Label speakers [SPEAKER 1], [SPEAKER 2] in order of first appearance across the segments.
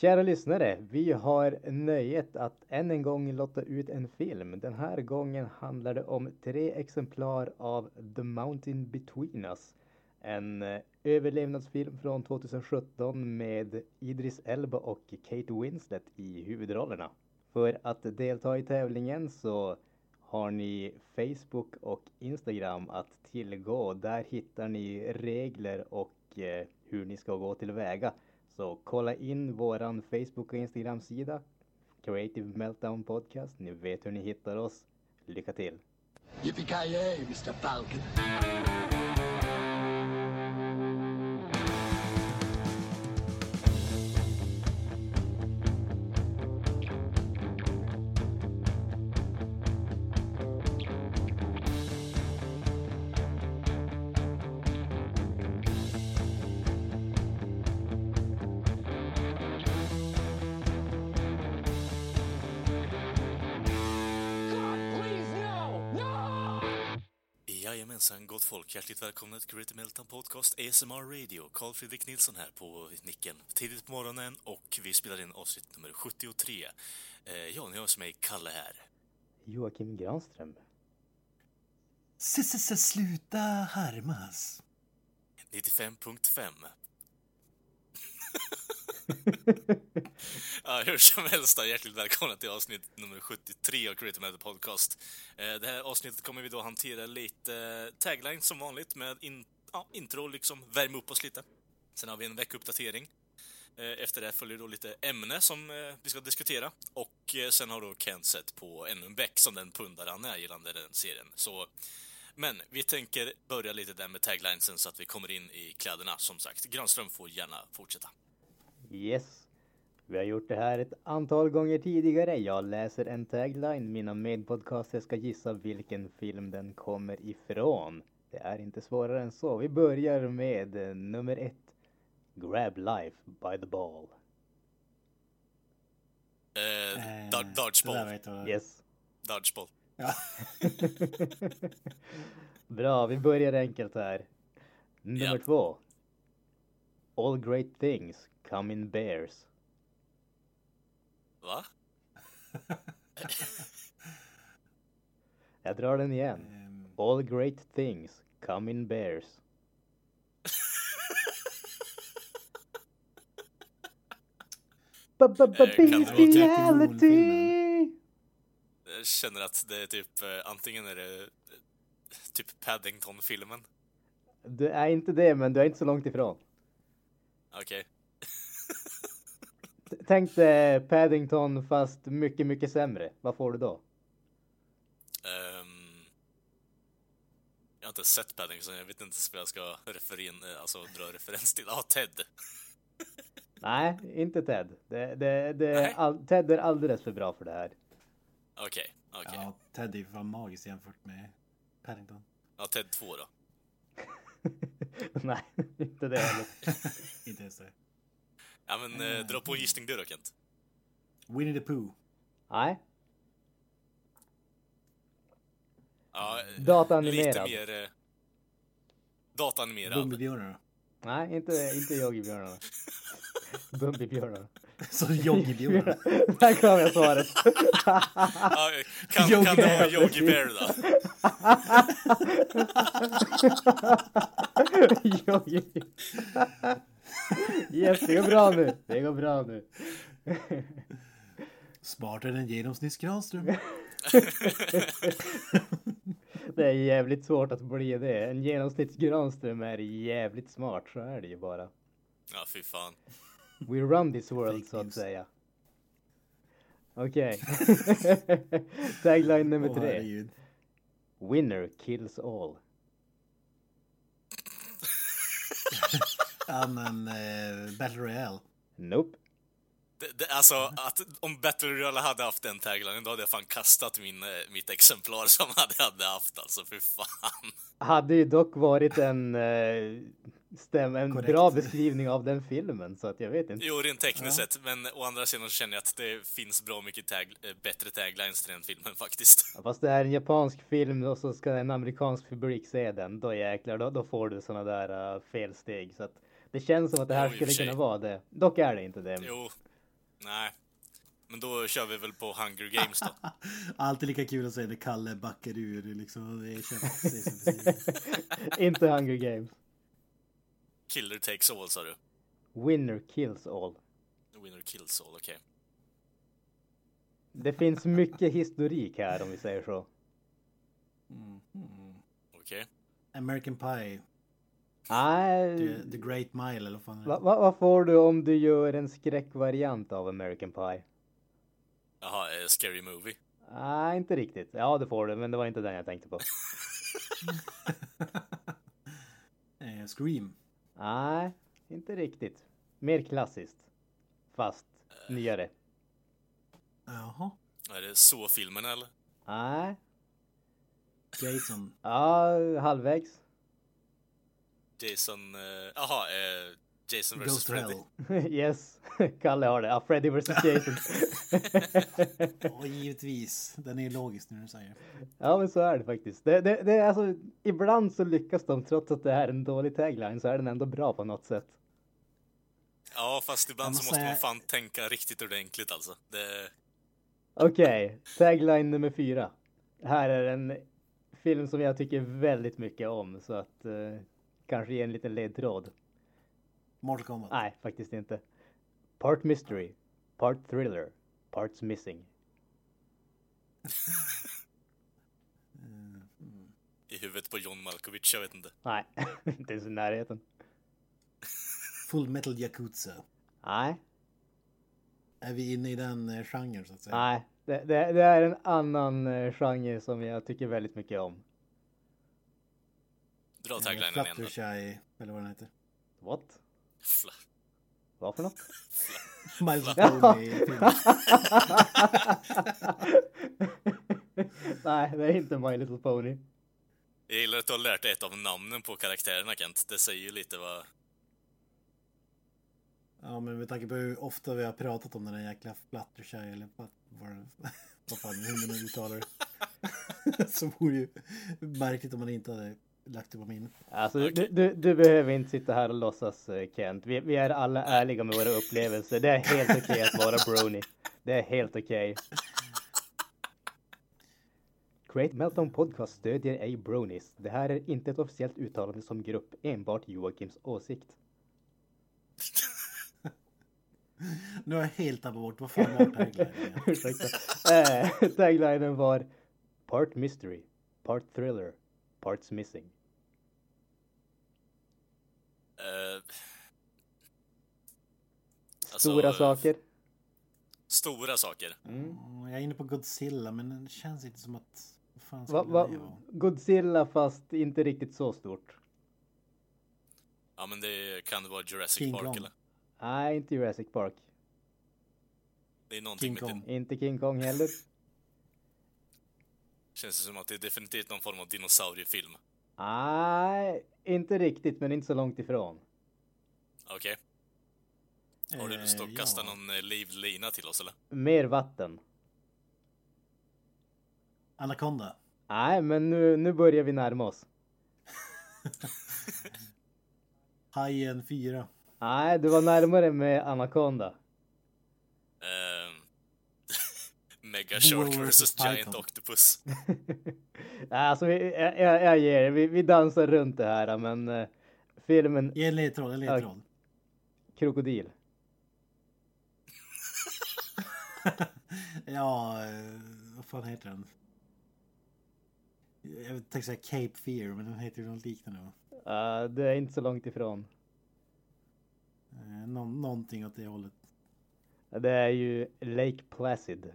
[SPEAKER 1] Kära lyssnare, vi har nöjet att än en gång lotta ut en film. Den här gången handlar det om tre exemplar av The Mountain Between Us. En eh, överlevnadsfilm från 2017 med Idris Elba och Kate Winslet i huvudrollerna. För att delta i tävlingen så har ni Facebook och Instagram att tillgå. Där hittar ni regler och eh, hur ni ska gå tillväga. Så kolla in våran Facebook och Instagram sida. Creative Meltdown Podcast. Ni vet hur ni hittar oss. Lycka till!
[SPEAKER 2] Yippee-ki-yay, Mr. Falcon.
[SPEAKER 3] Jajamensan, gott folk. Hjärtligt välkomna till Creative Meltdown Podcast ASMR Radio. Carl Fredrik Nilsson här på nicken. Tidigt på morgonen och vi spelar in avsnitt nummer 73. Eh, ja, ni har som mig Kalle här.
[SPEAKER 1] Joakim Granström.
[SPEAKER 4] Sluta härmas.
[SPEAKER 3] 95.5. ja, hur som helst då, hjärtligt välkomna till avsnitt nummer 73 av Creative Metal Podcast. Eh, det här avsnittet kommer vi då hantera lite eh, tagline som vanligt med in, ja, intro, liksom värma upp oss lite. Sen har vi en veckuppdatering. Eh, efter det följer då lite ämne som vi ska diskutera. Och sen har då Kent sett på ännu en veck som den pundare han är gällande den serien. Så men vi tänker börja lite där med taglinesen så att vi kommer in i kläderna som sagt. Granström får gärna fortsätta.
[SPEAKER 1] Yes. Vi har gjort det här ett antal gånger tidigare. Jag läser en tagline. Mina medpodcaster ska gissa vilken film den kommer ifrån. Det är inte svårare än så. Vi börjar med eh, nummer ett. Grab life by the ball.
[SPEAKER 3] Eh,
[SPEAKER 4] där
[SPEAKER 3] dodgeball.
[SPEAKER 1] Yes.
[SPEAKER 3] Dodgeball.
[SPEAKER 4] Ja.
[SPEAKER 1] Bra, vi börjar enkelt här. Nummer
[SPEAKER 3] Ja.
[SPEAKER 1] två. All great things come in bears.
[SPEAKER 3] Va?
[SPEAKER 1] Jag drar den igen.
[SPEAKER 4] Ehm,
[SPEAKER 1] All great things come in bears.
[SPEAKER 3] Eh, kan det vara typ
[SPEAKER 1] Bestiality!
[SPEAKER 3] Jag känner att det är typ, eh, antingen är det eh, typ Paddington-filmen.
[SPEAKER 1] Du är inte det, men du är inte så långt ifrån.
[SPEAKER 3] Okej.
[SPEAKER 1] Tänk dig Paddington fast mycket, mycket sämre. Vad får du då?
[SPEAKER 3] Ehm, jag har inte sett Paddington, jag vet inte vad jag ska referin, eh, alltså dra referens till. Ja, Ted.
[SPEAKER 1] Nej, inte Ted. Det, det, det, all, Ted är alldeles för bra för det här.
[SPEAKER 3] Okej, okej.
[SPEAKER 4] Ja, Teddy är fan magiskt jämfört med Paddington.
[SPEAKER 3] Ja, Ted 2 då.
[SPEAKER 1] Nej, inte det heller.
[SPEAKER 4] Inte ens det.
[SPEAKER 3] Ja, men eh, dra på en gissning du då, Kent.
[SPEAKER 4] Winnie the Pooh.
[SPEAKER 1] Nej,
[SPEAKER 3] Ja, eh,
[SPEAKER 1] Dataanimerad.
[SPEAKER 3] Lite mer... Eh, dataanimerad.
[SPEAKER 4] Bumbibjörnarna.
[SPEAKER 1] nej, inte, inte Yogi-björnarna. Bumbibjörnarna.
[SPEAKER 4] Så Yogi-björnarna.
[SPEAKER 1] Där kom jag svaret.
[SPEAKER 3] Ja, kan,
[SPEAKER 4] Yogi
[SPEAKER 3] kan det vara. Yogi Bear då?
[SPEAKER 1] Yogi. Yes, det går bra nu. Det går bra nu.
[SPEAKER 4] Smartare än genomsnittsgranström.
[SPEAKER 1] Det är jävligt svårt att bli det. En genomsnittsgranström är jävligt smart, så är det ju bara.
[SPEAKER 3] Ja, fy fan.
[SPEAKER 1] We run this world, så att säga. Okej. Tagline nummer tre.
[SPEAKER 4] herregud.
[SPEAKER 1] Winner kills all.
[SPEAKER 4] Ja men, eh, Battle Royale.
[SPEAKER 1] Nope.
[SPEAKER 3] Det, det, alltså, att, om Battle Royale hade haft den taglinen, då hade jag fan kastat min, eh, mitt exemplar som hade, hade haft, alltså. Fy fan.
[SPEAKER 1] Hade ju dock varit en, eh, stäm, en
[SPEAKER 4] Korrekt.
[SPEAKER 1] bra beskrivning av den filmen, så att jag vet inte.
[SPEAKER 3] Jo, rent tekniskt sett, men å andra sidan så känner jag att det finns bra mycket tag, eh, bättre taglines till den filmen faktiskt.
[SPEAKER 1] Ja, Fast det är en japansk film och så ska en amerikansk publik se den, då jäklar, då, då får du såna där uh, felsteg. Så att det känns som att det här
[SPEAKER 3] Jo,
[SPEAKER 1] skulle kunna vara det. Dock är det inte det.
[SPEAKER 3] Jo, Nej. Men då kör vi väl på Hunger Games då.
[SPEAKER 4] Alltid lika kul att säga när Kalle backar ur. Liksom. Det känns.
[SPEAKER 1] Inte Hunger Games.
[SPEAKER 3] Killer takes all sa du.
[SPEAKER 1] Winner kills all.
[SPEAKER 3] Winner kills all, okej.
[SPEAKER 1] Det finns mycket historik här om vi säger så.
[SPEAKER 3] Okej.
[SPEAKER 4] American Pie.
[SPEAKER 1] Nej,
[SPEAKER 4] The, the Great Mile eller vad fan
[SPEAKER 1] va, va, vad får du om du gör en skräckvariant av American Pie?
[SPEAKER 3] Jaha, eh, Scary Movie.
[SPEAKER 1] Nej, inte riktigt. Ja, det får du, men det var inte den jag tänkte på.
[SPEAKER 4] Eh, Scream.
[SPEAKER 1] Nej, inte riktigt. Mer klassiskt. Fast nyare.
[SPEAKER 4] Jaha.
[SPEAKER 3] Är det så-filmen eller?
[SPEAKER 1] Nej,
[SPEAKER 4] Jason.
[SPEAKER 1] ja, halvvägs.
[SPEAKER 3] Jason... eh, Jaha, eh, Jason vs Freddy.
[SPEAKER 4] Hell.
[SPEAKER 1] yes, Kalle har det. Ja, Freddy vs Jason.
[SPEAKER 4] Ja, givetvis. Den är logisk när du säger.
[SPEAKER 1] ja, men så är det faktiskt. Det, det, det är alltså, ibland så lyckas de, trots att det här är en dålig tagline, så är den ändå bra på något sätt.
[SPEAKER 3] Ja, fast ibland så
[SPEAKER 4] måste
[SPEAKER 3] måste man fan tänka riktigt ordentligt alltså. Det...
[SPEAKER 1] Okej, tagline nummer fyra. Här är en film som jag tycker väldigt mycket om, så att eh, kanske ge en liten ledtråd.
[SPEAKER 4] Mortal Kombat.
[SPEAKER 1] Nej, faktiskt inte. Part mystery, part thriller, parts missing.
[SPEAKER 3] I huvudet på John Malkovich, jag vet inte.
[SPEAKER 1] Nej, inte ens i närheten.
[SPEAKER 4] Full Metal Yakuza.
[SPEAKER 1] Nej,
[SPEAKER 4] Är vi inne i den eh, genren så att säga?
[SPEAKER 1] nej. Det, det, det är en annan eh, genre som jag tycker väldigt mycket om.
[SPEAKER 3] Dra taglinen igen.
[SPEAKER 4] Fluttershy, eller vad den heter.
[SPEAKER 1] What?
[SPEAKER 3] Fla.
[SPEAKER 1] Vad för något?
[SPEAKER 4] Miles
[SPEAKER 1] nej, det är inte My Little Pony.
[SPEAKER 3] Jag gillar att du har lärt dig ett av namnen på karaktärerna Kent. Det säger ju lite vad...
[SPEAKER 4] Ja, men med tanke på hur ofta vi har pratat om den där jäkla Fluttershy eller vad, vad, vad fan hur man uttalar det. Så vore ju märkligt om man inte hade lagt det på min.
[SPEAKER 1] Alltså, du, du, du behöver inte sitta här och låtsas eh, Kent. Vi, vi är alla ärliga med våra upplevelser. Det är helt okej att vara brony. Det är helt okej. Create Meltdown Podcast stödjer ej bronies. Det här är inte ett officiellt uttalande som grupp, enbart Joakims åsikt.
[SPEAKER 4] Nu har jag helt tappat bort vad fan var taglinen?
[SPEAKER 1] Ursäkta. Eh, taglinen var Part mystery, part thriller, parts missing.
[SPEAKER 3] Eh, alltså,
[SPEAKER 1] Stora saker.
[SPEAKER 3] Stora saker.
[SPEAKER 1] Mm.
[SPEAKER 4] Jag är inne på Godzilla men det känns inte som att... Fan
[SPEAKER 1] Va, va,
[SPEAKER 4] det vara?
[SPEAKER 1] Godzilla fast inte riktigt så stort.
[SPEAKER 3] Ja, men det kan vara Jurassic
[SPEAKER 4] King
[SPEAKER 3] Park
[SPEAKER 4] Kong.
[SPEAKER 3] eller?
[SPEAKER 1] Nej, inte Jurassic Park.
[SPEAKER 3] Det är någonting
[SPEAKER 4] King
[SPEAKER 3] med
[SPEAKER 4] Kong.
[SPEAKER 3] det.
[SPEAKER 1] Inte King Kong heller.
[SPEAKER 3] Känns det som att det är definitivt någon form av dinosauriefilm.
[SPEAKER 1] Nej, inte riktigt, men inte så långt ifrån.
[SPEAKER 3] Okej. Har du
[SPEAKER 4] Eh,
[SPEAKER 3] lust att kasta
[SPEAKER 4] ja.
[SPEAKER 3] någon eh, livlina till oss eller?
[SPEAKER 1] Mer vatten.
[SPEAKER 4] Anaconda.
[SPEAKER 1] Nej, men nu, nu börjar vi närma oss.
[SPEAKER 4] Hajen 4.
[SPEAKER 1] Nej, du var närmare med Anaconda.
[SPEAKER 3] Ehm... Mega Shark vs
[SPEAKER 4] versus
[SPEAKER 3] Giant
[SPEAKER 4] Python.
[SPEAKER 3] Octopus.
[SPEAKER 1] Nej, alltså, vi, jag, jag, jag ger det. vi, vi dansar runt det här, men eh, filmen
[SPEAKER 4] Ge en ledtråd, en ledtråd.
[SPEAKER 1] Krokodil.
[SPEAKER 4] Ja, eh, vad fan heter den? Jag tänkte säga Cape Fear, men den heter ju något liknande.
[SPEAKER 1] Uh, det är inte så långt ifrån.
[SPEAKER 4] Nå- någonting åt det hållet.
[SPEAKER 1] Det är ju Lake Placid.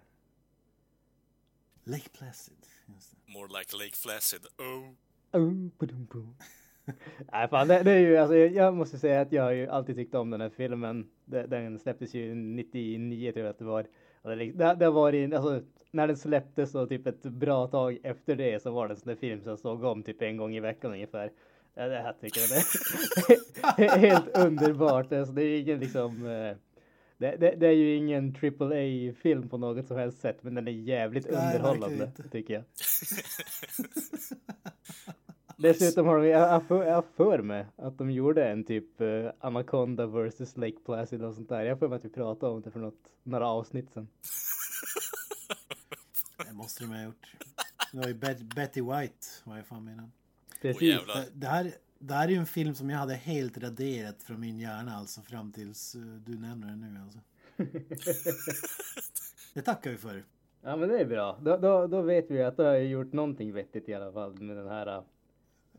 [SPEAKER 4] Lake Placid.
[SPEAKER 3] More like Lake Flaccid. Oh.
[SPEAKER 1] Oh. Nej fan, det, det är ju alltså, jag måste säga att jag har ju alltid tyckt om den här filmen. Den släpptes ju 99 tror jag att det var. Det, det, var i, alltså, när den släpptes och typ ett bra tag efter det så var det en sån där film som jag såg om typ en gång i veckan ungefär. Ja, Det här tycker jag det är helt underbart. Alltså, det är ingen liksom eh, det, det, det är ju ingen AAA film på något som helst sätt, men den är jävligt
[SPEAKER 4] Nej,
[SPEAKER 1] underhållande tycker jag. Dessutom har de, jag för, jag för mig att de gjorde en typ uh, Anaconda vs Lake Placid och sånt där. Jag för mig att vi pratade om det för något, några avsnitt sedan.
[SPEAKER 4] Det måste de ha gjort. Det var ju Bet Betty White, vad jag fan menar.
[SPEAKER 1] Precis.
[SPEAKER 3] jävlar.
[SPEAKER 4] Det, det, här, det här är ju en film som jag hade helt raderat från min hjärna alltså fram tills eh, du nämner den nu alltså. Det tackar vi för.
[SPEAKER 1] Ja men det är bra. Då, då, då vet vi att du har gjort någonting vettigt i alla fall med den här,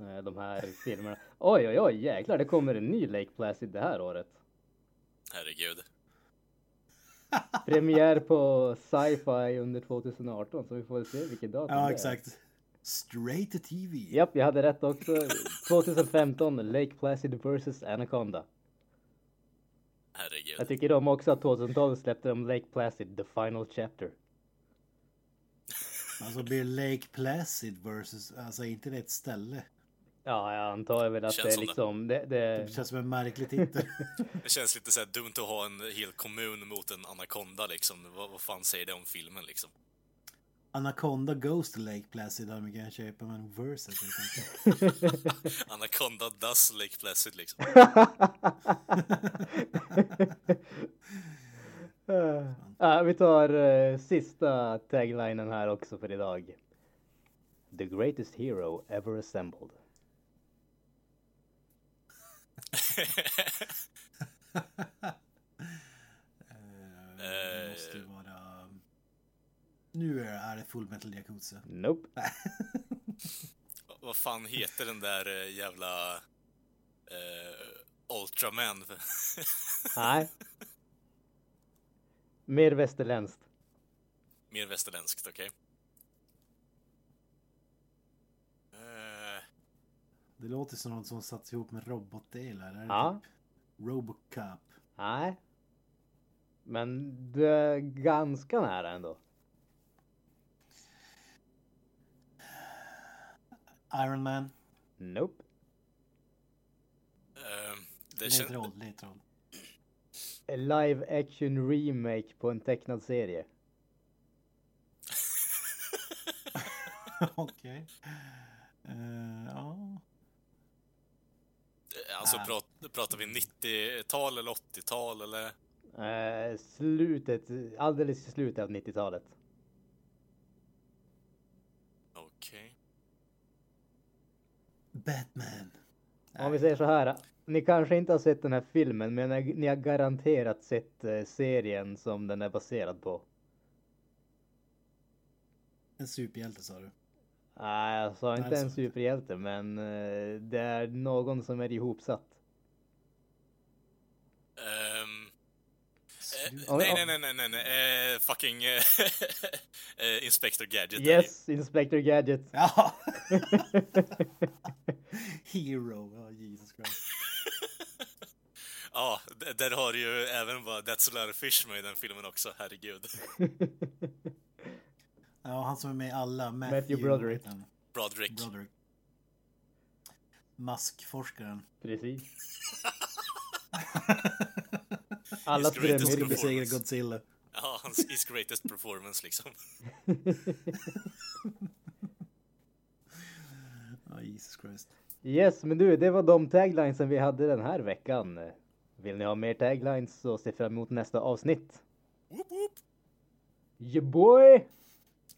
[SPEAKER 1] eh, de här filmerna. Oj oj oj jäklar det kommer en ny Lake Placid det här året.
[SPEAKER 3] Herregud.
[SPEAKER 1] Premiär på sci-fi under 2018 så vi får se vilket datum det
[SPEAKER 4] Ja,
[SPEAKER 1] är.
[SPEAKER 4] exakt. Straight to TV.
[SPEAKER 1] Japp, jag hade rätt också. 2015 Lake Placid vs Anaconda.
[SPEAKER 3] Herregud.
[SPEAKER 1] Jag tycker de också att 2012 släppte de Lake Placid The Final Chapter.
[SPEAKER 4] Alltså blir Lake Placid versus, alltså inte det ett ställe?
[SPEAKER 1] Ja, jag antar väl att
[SPEAKER 3] Känns
[SPEAKER 1] det är liksom det, det,
[SPEAKER 4] Det känns som en märklig titel.
[SPEAKER 3] Det känns lite såhär dumt att ha en hel kommun mot en anakonda liksom. Vad, vad fan säger det om filmen liksom?
[SPEAKER 4] Anaconda goes to Lake Placid har de kan köpa men versus helt enkelt.
[SPEAKER 3] Anaconda does Lake Placid liksom.
[SPEAKER 1] Ja, vi tar eh, sista taglinen här också för idag. The greatest hero ever assembled.
[SPEAKER 4] Vara... Nu är är det Full Metal Yakuza.
[SPEAKER 1] Nope.
[SPEAKER 3] vad fan heter den där eh, jävla... Eh, Ultraman?
[SPEAKER 1] Nej. Mer västerländskt.
[SPEAKER 3] Mer västerländskt, okej. Eh,
[SPEAKER 4] Det låter som något som satts ihop med robotdelar. Det
[SPEAKER 1] Ja.
[SPEAKER 4] typ Robocop?
[SPEAKER 1] Nej. Men du är ganska nära ändå.
[SPEAKER 4] Iron Man?
[SPEAKER 1] Nope.
[SPEAKER 3] eh, det känns...
[SPEAKER 4] Ledtråd, ledtråd.
[SPEAKER 1] A live action remake på en tecknad serie.
[SPEAKER 4] Okej. Eh, ja.
[SPEAKER 3] Alltså
[SPEAKER 4] Ah.
[SPEAKER 3] prat, pratar vi 90-tal eller 80-tal eller?
[SPEAKER 1] Eh, slutet, alldeles i slutet av 90-talet.
[SPEAKER 3] Okej.
[SPEAKER 4] Batman.
[SPEAKER 1] Om vi säger så här. Ni kanske inte har sett den här filmen men ni- har garanterat sett eh, serien som den är baserad på.
[SPEAKER 4] En superhjälte sa du.
[SPEAKER 1] Nej, jag sa
[SPEAKER 4] Nej,
[SPEAKER 1] inte
[SPEAKER 4] det
[SPEAKER 1] en superhjälte men eh, det är någon som är ihopsatt.
[SPEAKER 3] Ehm, eh, nej, nej, nej, nej, nej, nej. Eh, fucking eh, eh, Inspector Gadget.
[SPEAKER 1] Yes, Inspector Gadget.
[SPEAKER 4] Ja! Hero. Ja, Jesus Christ.
[SPEAKER 3] Ja, där har du ju även bara That's a lot of fish med i den filmen också, herregud.
[SPEAKER 4] Ja, han som är med i alla.
[SPEAKER 1] Matthew Broderick.
[SPEAKER 4] vad heter han?
[SPEAKER 3] Broderick.
[SPEAKER 4] Broderick. Maskforskaren.
[SPEAKER 1] Precis.
[SPEAKER 3] Greatest
[SPEAKER 1] drömyrke.
[SPEAKER 3] performance.
[SPEAKER 4] Besegrar Godzilla.
[SPEAKER 3] Ja, hans his greatest performance liksom.
[SPEAKER 4] Ja, Jesus Christ.
[SPEAKER 1] Yes, men du, det var de taglinesen vi hade den här veckan. Vill ni ha mer taglines så se fram emot nästa avsnitt.
[SPEAKER 3] Woop woop.
[SPEAKER 1] Yeah boy!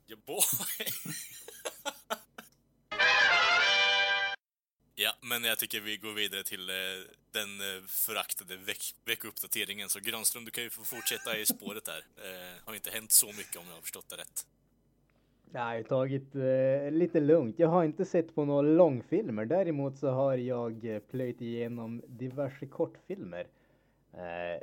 [SPEAKER 3] Yeah, boy. ja, men jag tycker vi går vidare till eh, den eh, föraktade veck veckouppdateringen. Så Granström, du kan ju få fortsätta i spåret här. Eh, har inte hänt så mycket om jag har förstått det rätt.
[SPEAKER 1] Jag har tagit eh, lite lugnt. Jag har inte sett på några långfilmer. Däremot så har jag eh, plöjt igenom diverse kortfilmer. Eh,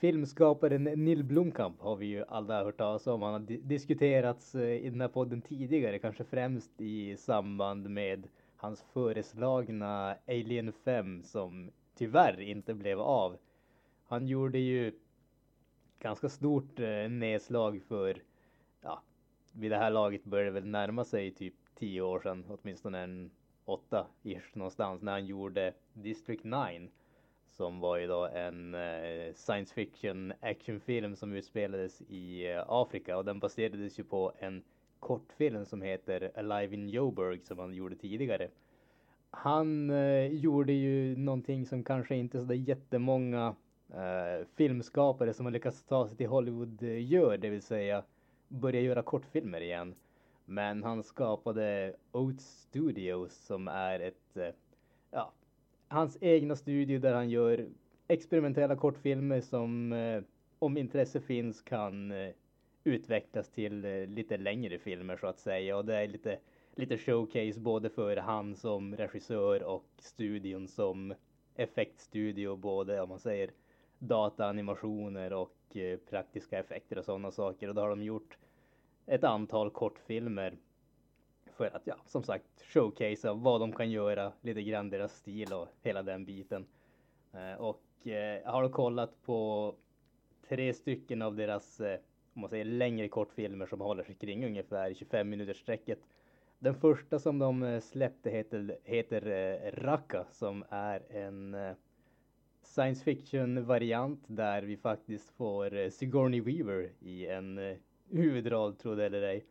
[SPEAKER 1] filmskaparen Neil Blomkamp har vi ju alla hört talas om. Han har di- diskuterats eh, i den här podden tidigare, kanske främst i samband med hans föreslagna Alien 5 som tyvärr inte blev av. Han gjorde ju ganska stort eh, nedslag för vid det här laget börjar det väl närma sig typ tio år sedan, åtminstone en åtta ish någonstans när han gjorde District 9 som var ju då en eh, science fiction actionfilm som utspelades i eh, Afrika och den baserades ju på en kortfilm som heter Alive in Joburg som han gjorde tidigare. han eh, gjorde ju någonting som kanske inte sådär jättemånga eh, filmskapare som har lyckats ta sig till Hollywood eh, gör, det vill säga börja göra kortfilmer igen. Men han skapade Oats Studios som är ett, eh, ja, hans egna studio där han gör experimentella kortfilmer som eh, om intresse finns kan eh, utvecklas till lite längre filmer så att säga och det är lite, lite showcase både för han som regissör och studion som effektstudio både om man säger dataanimationer och och eh, praktiska effekter och sådana saker och då har de gjort ett antal kortfilmer för att ja, som sagt showcasea vad de kan göra, lite grann deras stil och hela den biten. Eh, och eh, jag har kollat på tre stycken av deras eh, om man säger längre kortfilmer som håller sig kring ungefär 25 minuters sträcket. Den första som de släppte heter, heter eh, Raka som är en eh, science fiction variant där vi faktiskt får Sigourney Weaver i en huvudroll, tro det eller ej.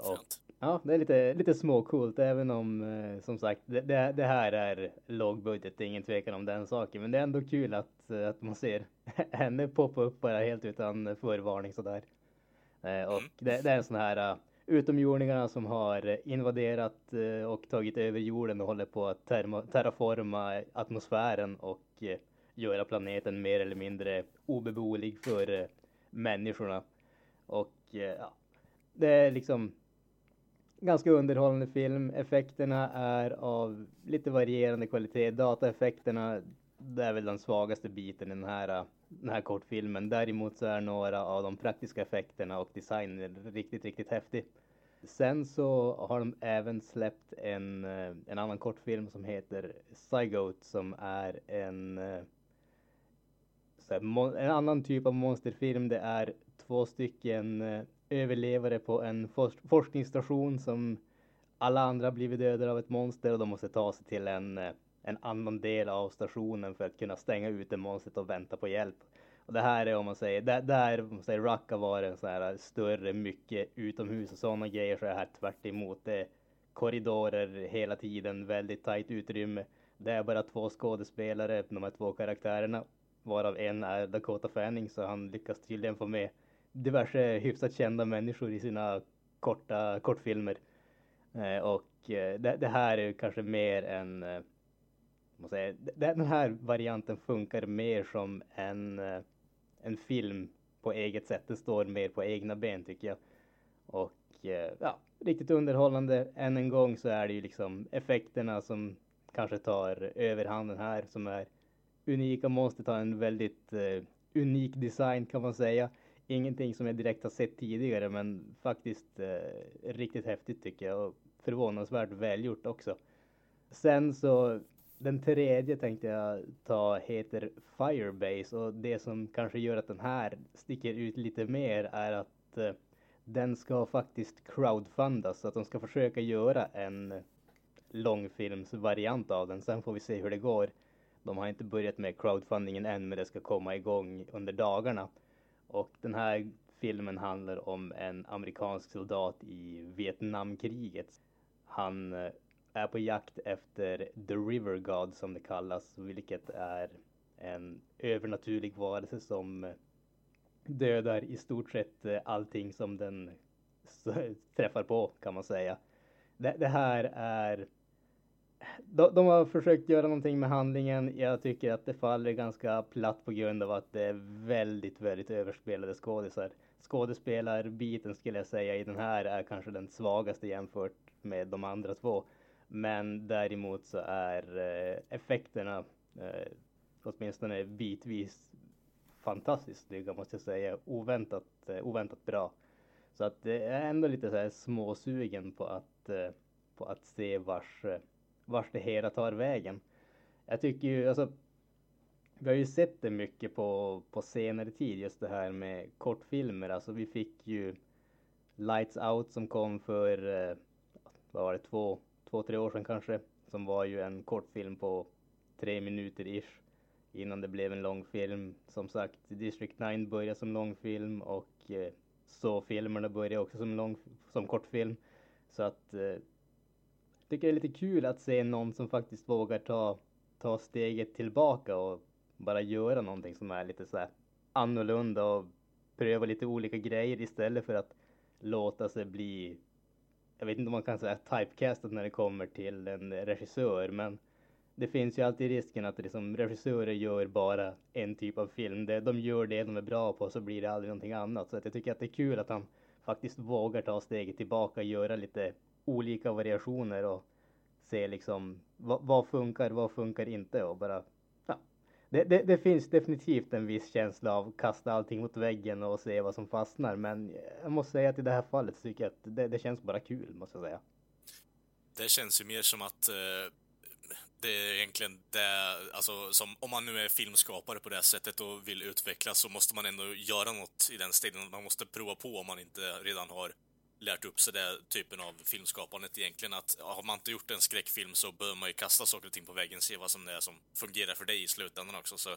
[SPEAKER 1] och Ja, det är lite, lite småcoolt även om eh, som sagt det, det, här är lågbudget, det är ingen tvekan om den saken. Men det är ändå kul att, eh, att man ser henne poppa upp bara helt utan förvarning sådär. Eh, och mm. det, det, är en sån här utomjordingarna som har invaderat och tagit över jorden och håller på att terma, terraforma atmosfären och och eh, göra planeten mer eller mindre obeboelig för eh, människorna. Och eh, ja, det är liksom ganska underhållande film. Effekterna är av lite varierande kvalitet. Dataeffekterna, det är väl den svagaste biten i den här, den här kortfilmen. Däremot så är några av de praktiska effekterna och designen riktigt, riktigt häftig. Sen så har de även släppt en, eh, en annan kortfilm som heter Zygote som är en eh, en annan typ av monsterfilm. Det är två stycken eh, överlevare på en forskningsstation som alla andra blivit dödade av ett monster och de måste ta sig till en, en annan del av stationen för att kunna stänga ute monstret och vänta på hjälp. Och det här är om man säger, där, där om man säger Raqqa var en sån här större, mycket utomhus och sådana grejer så är det här tvärt emot. Det är korridorer hela tiden, väldigt tajt utrymme. Det är bara två skådespelare, de här två karaktärerna, varav en är Dakota Fanning så han lyckas tydligen få med diverse hyfsat kända människor i sina korta kortfilmer. Eh, och eh, det, det, här är kanske mer en, eh, måste säga, den här varianten funkar mer som en, eh, en film på eget sätt. Den står mer på egna ben tycker jag. Och eh, ja, riktigt underhållande. Än en gång så är det ju liksom effekterna som kanske tar överhanden här som är unika. Måste har en väldigt eh, unik design kan man säga ingenting som jag direkt har sett tidigare men faktiskt eh, riktigt häftigt tycker jag och förvånansvärt välgjort också. Sen så den tredje tänkte jag ta heter Firebase och det som kanske gör att den här sticker ut lite mer är att eh, den ska faktiskt crowdfundas så att de ska försöka göra en långfilmsvariant av den. Sen får vi se hur det går. De har inte börjat med crowdfundingen än men det ska komma igång under dagarna. Och den här filmen handlar om en amerikansk soldat i Vietnamkriget. Han eh, är på jakt efter The River God som det kallas, vilket är en övernaturlig varelse som dödar i stort sett eh, allting som den träffar på kan man säga. Det, det här är de, de, har försökt göra någonting med handlingen. Jag tycker att det faller ganska platt på grund av att det är väldigt, väldigt överspelade skådisar. Skådespelarbiten skulle jag säga i den här är kanske den svagaste jämfört med de andra två. Men däremot så är eh, effekterna eh, åtminstone bitvis fantastiskt snygga måste jag säga. Oväntat, eh, oväntat bra. Så att jag är ändå lite så här småsugen på att, eh, på att se vars vars vart det hela tar vägen. Jag tycker ju, alltså, vi har ju sett det mycket på, på senare tid, just det här med kortfilmer. Alltså vi fick ju Lights Out som kom för, vad var det, två, två, tre år sedan kanske. Som var ju en kortfilm på tre minuter ish. Innan det blev en långfilm. Som sagt, District 9 började som långfilm och eh, så filmerna började också som, lång, som kortfilm. Så att eh, tycker det är lite kul att se någon som faktiskt vågar ta, ta steget tillbaka och bara göra någonting som är lite så här annorlunda och pröva lite olika grejer istället för att låta sig bli, jag vet inte om man kan säga typecastat när det kommer till en regissör, men det finns ju alltid risken att liksom regissörer gör bara en typ av film. De gör det de är bra på så blir det aldrig någonting annat. Så att jag tycker att det är kul att han faktiskt vågar ta steget tillbaka och göra lite olika variationer och se liksom vad, vad funkar, vad funkar inte och bara. Det, det, det, finns definitivt en viss känsla av kasta allting mot väggen och se vad som fastnar. Men jag måste säga att i det här fallet tycker jag att det, det känns bara kul måste jag säga.
[SPEAKER 3] Det känns ju mer som att eh det är egentligen det, alltså som, om man nu är filmskapare på det sättet och vill utvecklas så måste man ändå göra något i den stilen. Man måste prova på om man inte redan har lärt upp sig den typen av filmskapandet egentligen. Att har man inte gjort en skräckfilm så bör man ju kasta saker och ting på väggen, se vad som det är som fungerar för dig i slutändan också. Så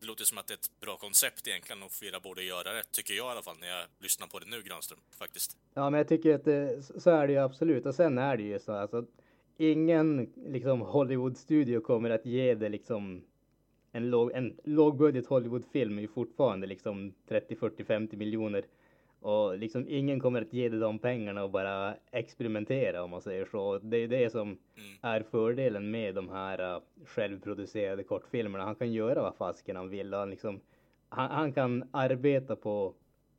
[SPEAKER 3] det låter som att det är ett bra koncept egentligen och flera borde göra det, tycker jag i alla fall, när jag lyssnar på det nu, Granström, faktiskt.
[SPEAKER 1] Ja, men jag tycker att eh, det, så är det ju absolut. Och sen är det ju så alltså ingen liksom Hollywood-studio kommer att ge det liksom en, låg, en lågbudget Hollywood-film är ju fortfarande liksom 30, 40, 50 miljoner. Och liksom ingen kommer att ge dig de pengarna och bara experimentera om man säger så. Det är det som mm. är fördelen med de här uh, självproducerade kortfilmerna. Han kan göra vad fasken han vill. Han, liksom, han, han, kan arbeta på,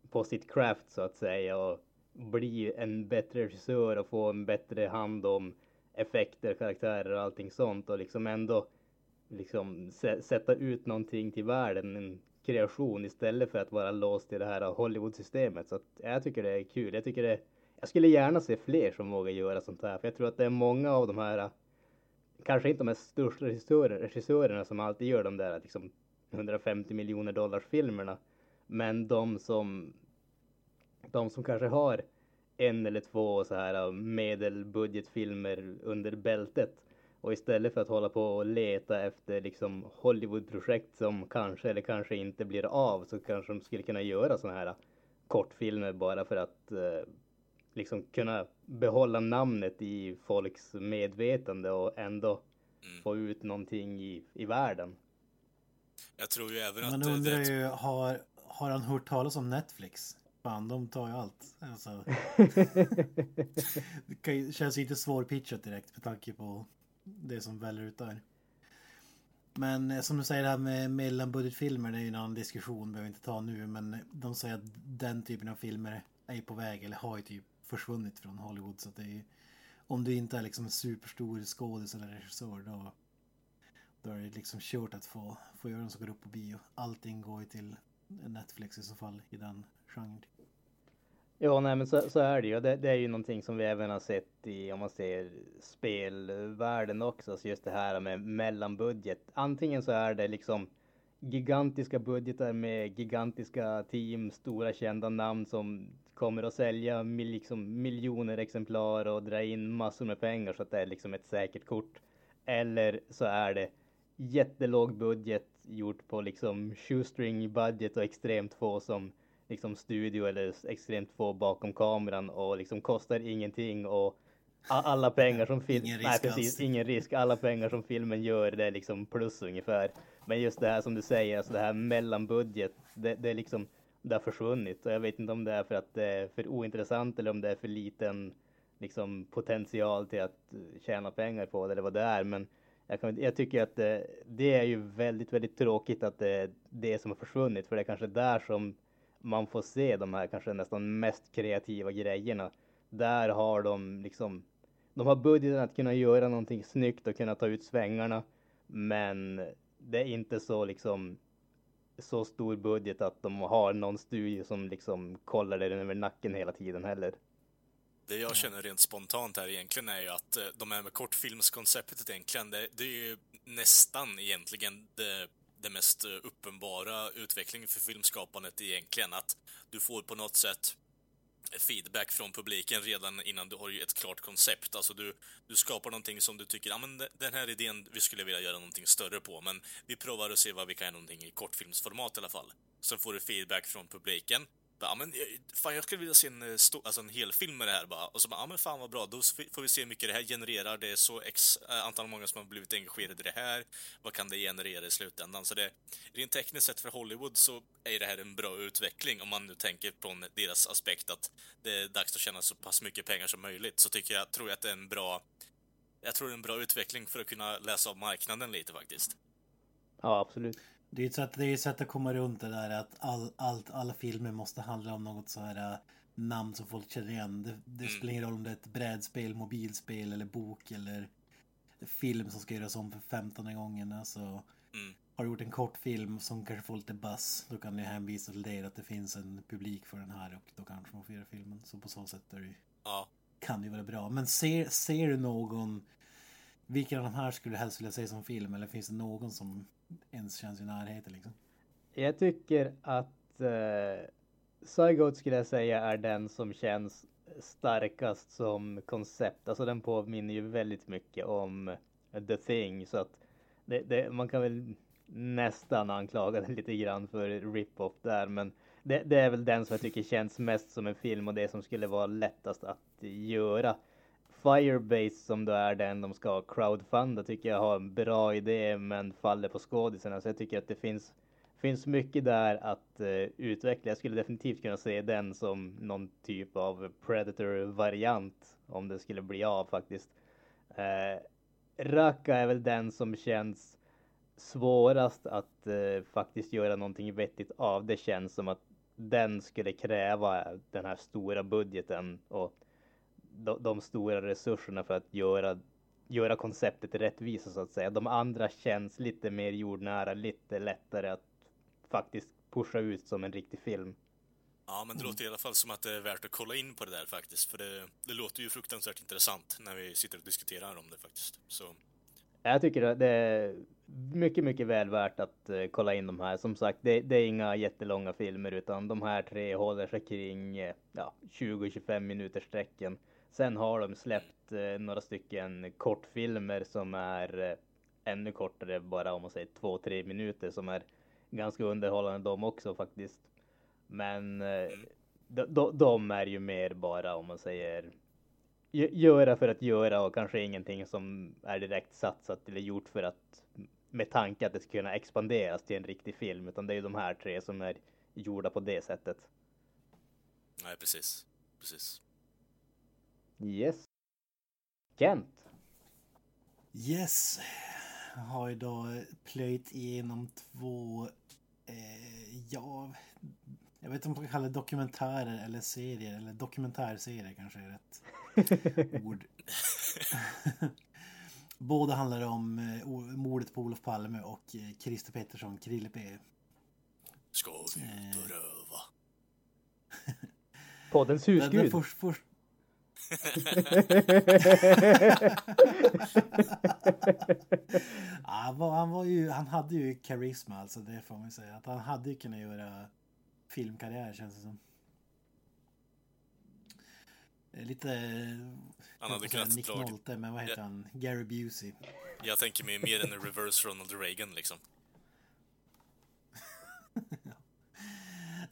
[SPEAKER 1] på sitt craft så att säga och bli en bättre regissör och få en bättre hand om effekter, karaktärer och allting sånt och liksom ändå liksom sätta ut någonting till världen, en kreation istället för att vara låst i det här Hollywood-systemet. Så att jag tycker det är kul. Jag tycker det, jag skulle gärna se fler som vågar göra sånt här, för jag tror att det är många av de här, kanske inte de här största regissörer, regissörerna som alltid gör de där liksom 150 miljoner dollars filmerna, men de som, de som kanske har en eller två så här medelbudgetfilmer under bältet. Och istället för att hålla på och leta efter liksom Hollywoodprojekt som kanske eller kanske inte blir av så kanske de skulle kunna göra sådana här kortfilmer bara för att eh, liksom kunna behålla namnet i folks medvetande och ändå mm. få ut någonting i, i världen.
[SPEAKER 3] Jag tror ju även att...
[SPEAKER 4] Man undrar ju, har, har han hört talas om Netflix? Fan, de tar ju allt. Alltså. det känns inte svårpitchat direkt med tanke på det som väller ut där. Men eh, som du säger det här med mellanbudgetfilmer, det är ju en annan diskussion, behöver inte ta nu, men eh, de säger att den typen av filmer är på väg eller har ju typ försvunnit från Hollywood. Så att det är, om du inte är liksom en superstor skådis eller regissör då, då är det liksom kört att få, få göra en som går upp på bio. Allting går ju till Netflix i så fall i den genren. Typ.
[SPEAKER 1] Ja, nej, men så, så är det ju. Det, det, är ju någonting som vi även har sett i, om man ser spelvärlden också, så just det här med mellanbudget. Antingen så är det liksom gigantiska budgetar med gigantiska team, stora kända namn som kommer att sälja mil, liksom, miljoner exemplar och dra in massor med pengar så att det är liksom ett säkert kort. Eller så är det jättelåg budget gjort på liksom shoestring budget och extremt få som liksom studio eller extremt få bakom kameran och liksom kostar ingenting och alla pengar som filmen... Nej precis, ingen risk. Alla pengar som filmen gör det är liksom plus ungefär. Men just det här som du säger, alltså det här mellanbudget, det, det är liksom det har försvunnit och jag vet inte om det är för att det är för ointressant eller om det är för liten liksom potential till att tjäna pengar på det eller vad det är. Men jag, kan, jag tycker att det, det, är ju väldigt, väldigt tråkigt att det är det som har försvunnit för det är kanske där som man får se de här kanske nästan mest kreativa grejerna. Där har de liksom, de har budgeten att kunna göra någonting snyggt och kunna ta ut svängarna. Men det är inte så liksom så stor budget att de har någon studio som liksom kollar den över nacken hela tiden heller.
[SPEAKER 3] Det jag känner rent spontant här egentligen är ju att eh, de här med kortfilmskonceptet egentligen, det, det är ju nästan egentligen det den mest eh, uppenbara utvecklingen för filmskapandet egentligen. Att du får på något sätt feedback från publiken redan innan du har ju ett klart koncept. Alltså du, du skapar någonting som du tycker, ja men den här idén, vi skulle vilja göra någonting större på, men vi provar att se vad vi kan göra någonting i kortfilmsformat i alla fall. Sen får du feedback från publiken, Ja, men eh, fan, jag skulle vilja se en, eh, alltså en hel film med det här bara. Och så bara, ja men fan vad bra, då får vi se hur mycket det här genererar. Det är så x eh, antal många som har blivit engagerade i det här. Vad kan det generera i slutändan? Så det, rent tekniskt sett för Hollywood så är det här en bra utveckling om man nu tänker från deras aspekt att det är dags att tjäna så pass mycket pengar som möjligt. Så tycker jag, tror jag att det är en bra, jag tror det är en bra utveckling för att kunna läsa av marknaden lite faktiskt.
[SPEAKER 1] Ja, absolut.
[SPEAKER 4] Det är ett sätt, det är ett sätt att komma runt det där att all, allt, alla filmer måste handla om något så här äh, namn som folk känner igen. Det, det
[SPEAKER 3] Mm.
[SPEAKER 4] spelar ingen roll om det är ett brädspel, mobilspel eller bok eller film som ska göras om för 15 gången. Alltså,
[SPEAKER 3] Mm.
[SPEAKER 4] har du gjort en kortfilm som kanske får lite buzz, då kan du hänvisa till det, att det finns en publik för den här och då kanske man får göra filmen. Så på så sätt är det,
[SPEAKER 3] Ja.
[SPEAKER 4] kan det ju vara bra. Men ser, ser du någon, vilken av de här skulle du helst vilja se som film? Eller finns det någon som ens känns i närheten liksom?
[SPEAKER 1] Jag tycker att eh, Cygoat skulle jag säga är den som känns starkast som koncept. Alltså den påminner ju väldigt mycket om The Thing så att det, det, man kan väl nästan anklaga den lite grann för rip-off där men det, det är väl den som jag tycker känns mest som en film och det som skulle vara lättast att göra. Firebase som då är den de ska crowdfunda tycker jag har en bra idé men faller på skådisarna så jag tycker att det finns finns mycket där att uh, utveckla. Jag skulle definitivt kunna se den som någon typ av Predator-variant om det skulle bli av faktiskt. Uh, Raka är väl den som känns svårast att uh, faktiskt göra någonting vettigt av. Det känns som att den skulle kräva den här stora budgeten och de, de stora resurserna för att göra göra konceptet rättvisa så att säga. De andra känns lite mer jordnära, lite lättare att faktiskt pusha ut som en riktig film.
[SPEAKER 3] Ja, men det låter i alla fall som att det är värt att kolla in på det där faktiskt, för det, det låter ju fruktansvärt intressant när vi sitter och diskuterar om det faktiskt. Så,
[SPEAKER 1] Jag tycker att det är mycket, mycket väl värt att eh, kolla in de här. Som sagt, det, det är inga jättelånga filmer utan de här tre håller sig kring eh, ja, 20-25 minuters sträcken. Sen har de släppt eh, några stycken kortfilmer som är eh, ännu kortare, bara om man säger 2-3 minuter som är ganska underhållande de också faktiskt. Men eh, de, de, är ju mer bara om man säger göra för att göra och kanske ingenting som är direkt satsat eller gjort för att med tanke att det ska kunna expanderas till en riktig film utan det är ju de här tre som är gjorda på det sättet.
[SPEAKER 3] nej precis. Precis.
[SPEAKER 1] Yes. Kent.
[SPEAKER 4] Yes. Jag har idag plöjt igenom två, eh, ja, jag vet inte om man kan kalla det dokumentärer eller serier, eller dokumentärserier kanske är rätt ord. Båda handlar om eh, mordet på Olof Palme och eh, Christer Pettersson, Krille P.
[SPEAKER 3] Ska vi ut och röva?
[SPEAKER 1] Poddens
[SPEAKER 4] Den, den
[SPEAKER 1] husgud.
[SPEAKER 4] först, först, han, var, han, var ju, han hade ju karisma alltså, det får man säga. Att han hade ju kunnat göra filmkarriär känns det som. Lite...
[SPEAKER 3] Han hade
[SPEAKER 4] jag
[SPEAKER 3] kunnat
[SPEAKER 4] Nick Nolte, men vad heter
[SPEAKER 3] Ja.
[SPEAKER 4] han? Gary Busey.
[SPEAKER 3] Jag tänker mig mer en reverse Ronald Reagan liksom.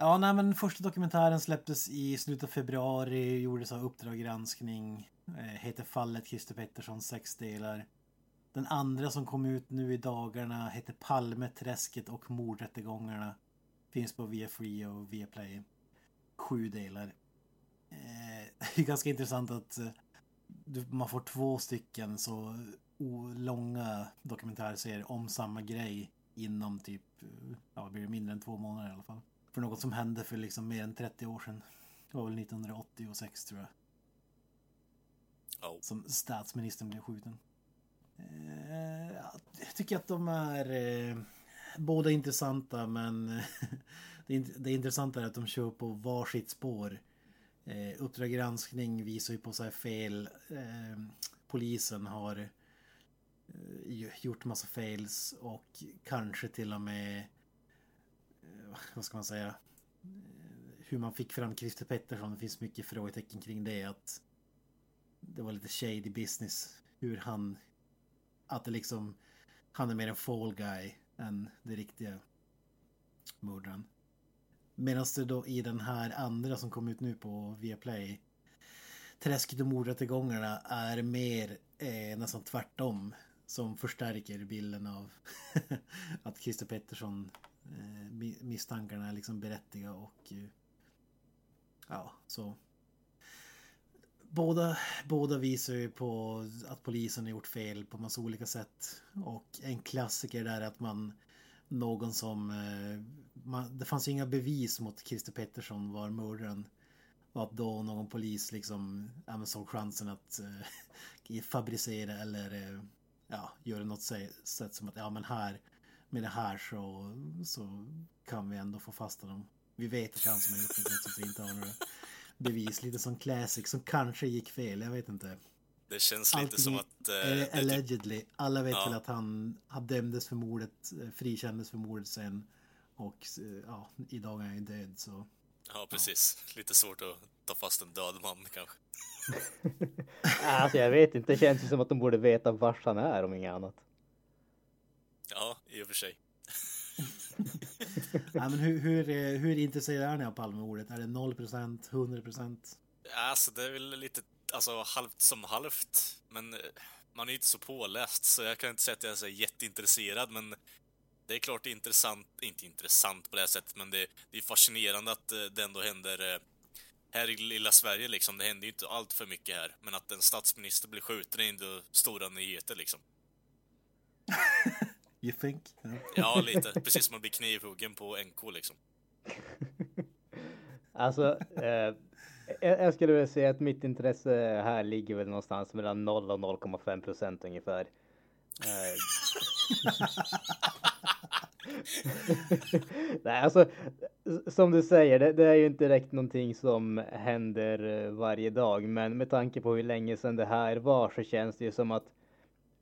[SPEAKER 4] Ja, nej, men första dokumentären släpptes i slutet av februari, gjordes av Uppdrag granskning, eh, heter Fallet Christer Pettersson, sex delar. Den andra som kom ut nu i dagarna heter Palme-träsket och mordrättegångarna. Finns på Viafree och Viaplay. Sju delar. Eh, det är ganska intressant att eh, du, man får två stycken så långa dokumentärserier om samma grej inom typ, eh, ja, blir det mindre än två månader i alla fall. För något som hände för liksom mer än 30 år sedan. Det var väl 1986 tror jag.
[SPEAKER 3] Ja.
[SPEAKER 4] Som statsministern blev skjuten. Eh, ja, jag tycker att de är eh, båda intressanta men det, int- det intressanta är att de kör på varsitt spår. Eh, Uppdrag granskning visar ju på så här fel. Eh, polisen har eh, gjort massa fails och kanske till och med vad ska man säga eh, hur man fick fram Christer Pettersson. Det finns mycket frågetecken kring det. Att det var lite shady business. Hur han... Att det liksom... Han är mer en fall guy än det riktiga mördaren. Medan det då i den här andra som kom ut nu på Viaplay Träsket och mordrättegångarna är mer eh, nästan tvärtom. Som förstärker bilden av att Christer Pettersson Eh, misstankarna är liksom berättiga och eh, ja, så. Båda, båda visar ju på att polisen har gjort fel på massa olika sätt. Och en klassiker där är att man någon som... Eh, man, det fanns ju inga bevis mot Christer Pettersson var mördaren. Och att då någon polis liksom ja, såg chansen att äh, fabricera eller äh, ja, göra något sätt som att ja men här med det här så, så kan vi ändå få fast honom. Vi vet att han som har gjort det trots att vi inte har några bevis. Lite som classic som kanske gick fel, jag vet inte.
[SPEAKER 3] Det känns lite Allting, som att...
[SPEAKER 4] Eh, typ- allegedly. Alla vet ja. väl att han, han dömdes för mordet, eh, frikändes för mordet sen. Och eh, ja, idag är han ju död så...
[SPEAKER 3] Ja, precis. Ja. Lite svårt att ta fast en död man kanske.
[SPEAKER 1] alltså jag vet inte, det känns ju som att de borde veta var han är om inget annat.
[SPEAKER 3] Ja, i och för sig.
[SPEAKER 4] ja, men hur, hur, eh, hur intresserad är ni av Palmemordet? Är det 0%, 100%?
[SPEAKER 3] Alltså det är väl lite alltså, halvt som halvt. Men eh, man är inte så påläst så jag kan inte säga att jag är så jätteintresserad men det är klart det är intressant, inte intressant på det här sättet men det, det är fascinerande att eh, det ändå händer här i lilla Sverige liksom. Det händer ju inte allt för mycket här men att en statsminister blir skjuten är ändå stora nyheter liksom.
[SPEAKER 4] You think?
[SPEAKER 3] Ja, lite. Precis som att bli knivhuggen på NK liksom.
[SPEAKER 1] alltså, eh, jag skulle vilja säga att mitt intresse här ligger väl någonstans mellan 0 och 0,5 procent ungefär. Eh, Nej, alltså som du säger, det, det, är ju inte direkt någonting som händer eh, varje dag, men med tanke på hur länge sedan det här var så känns det ju som att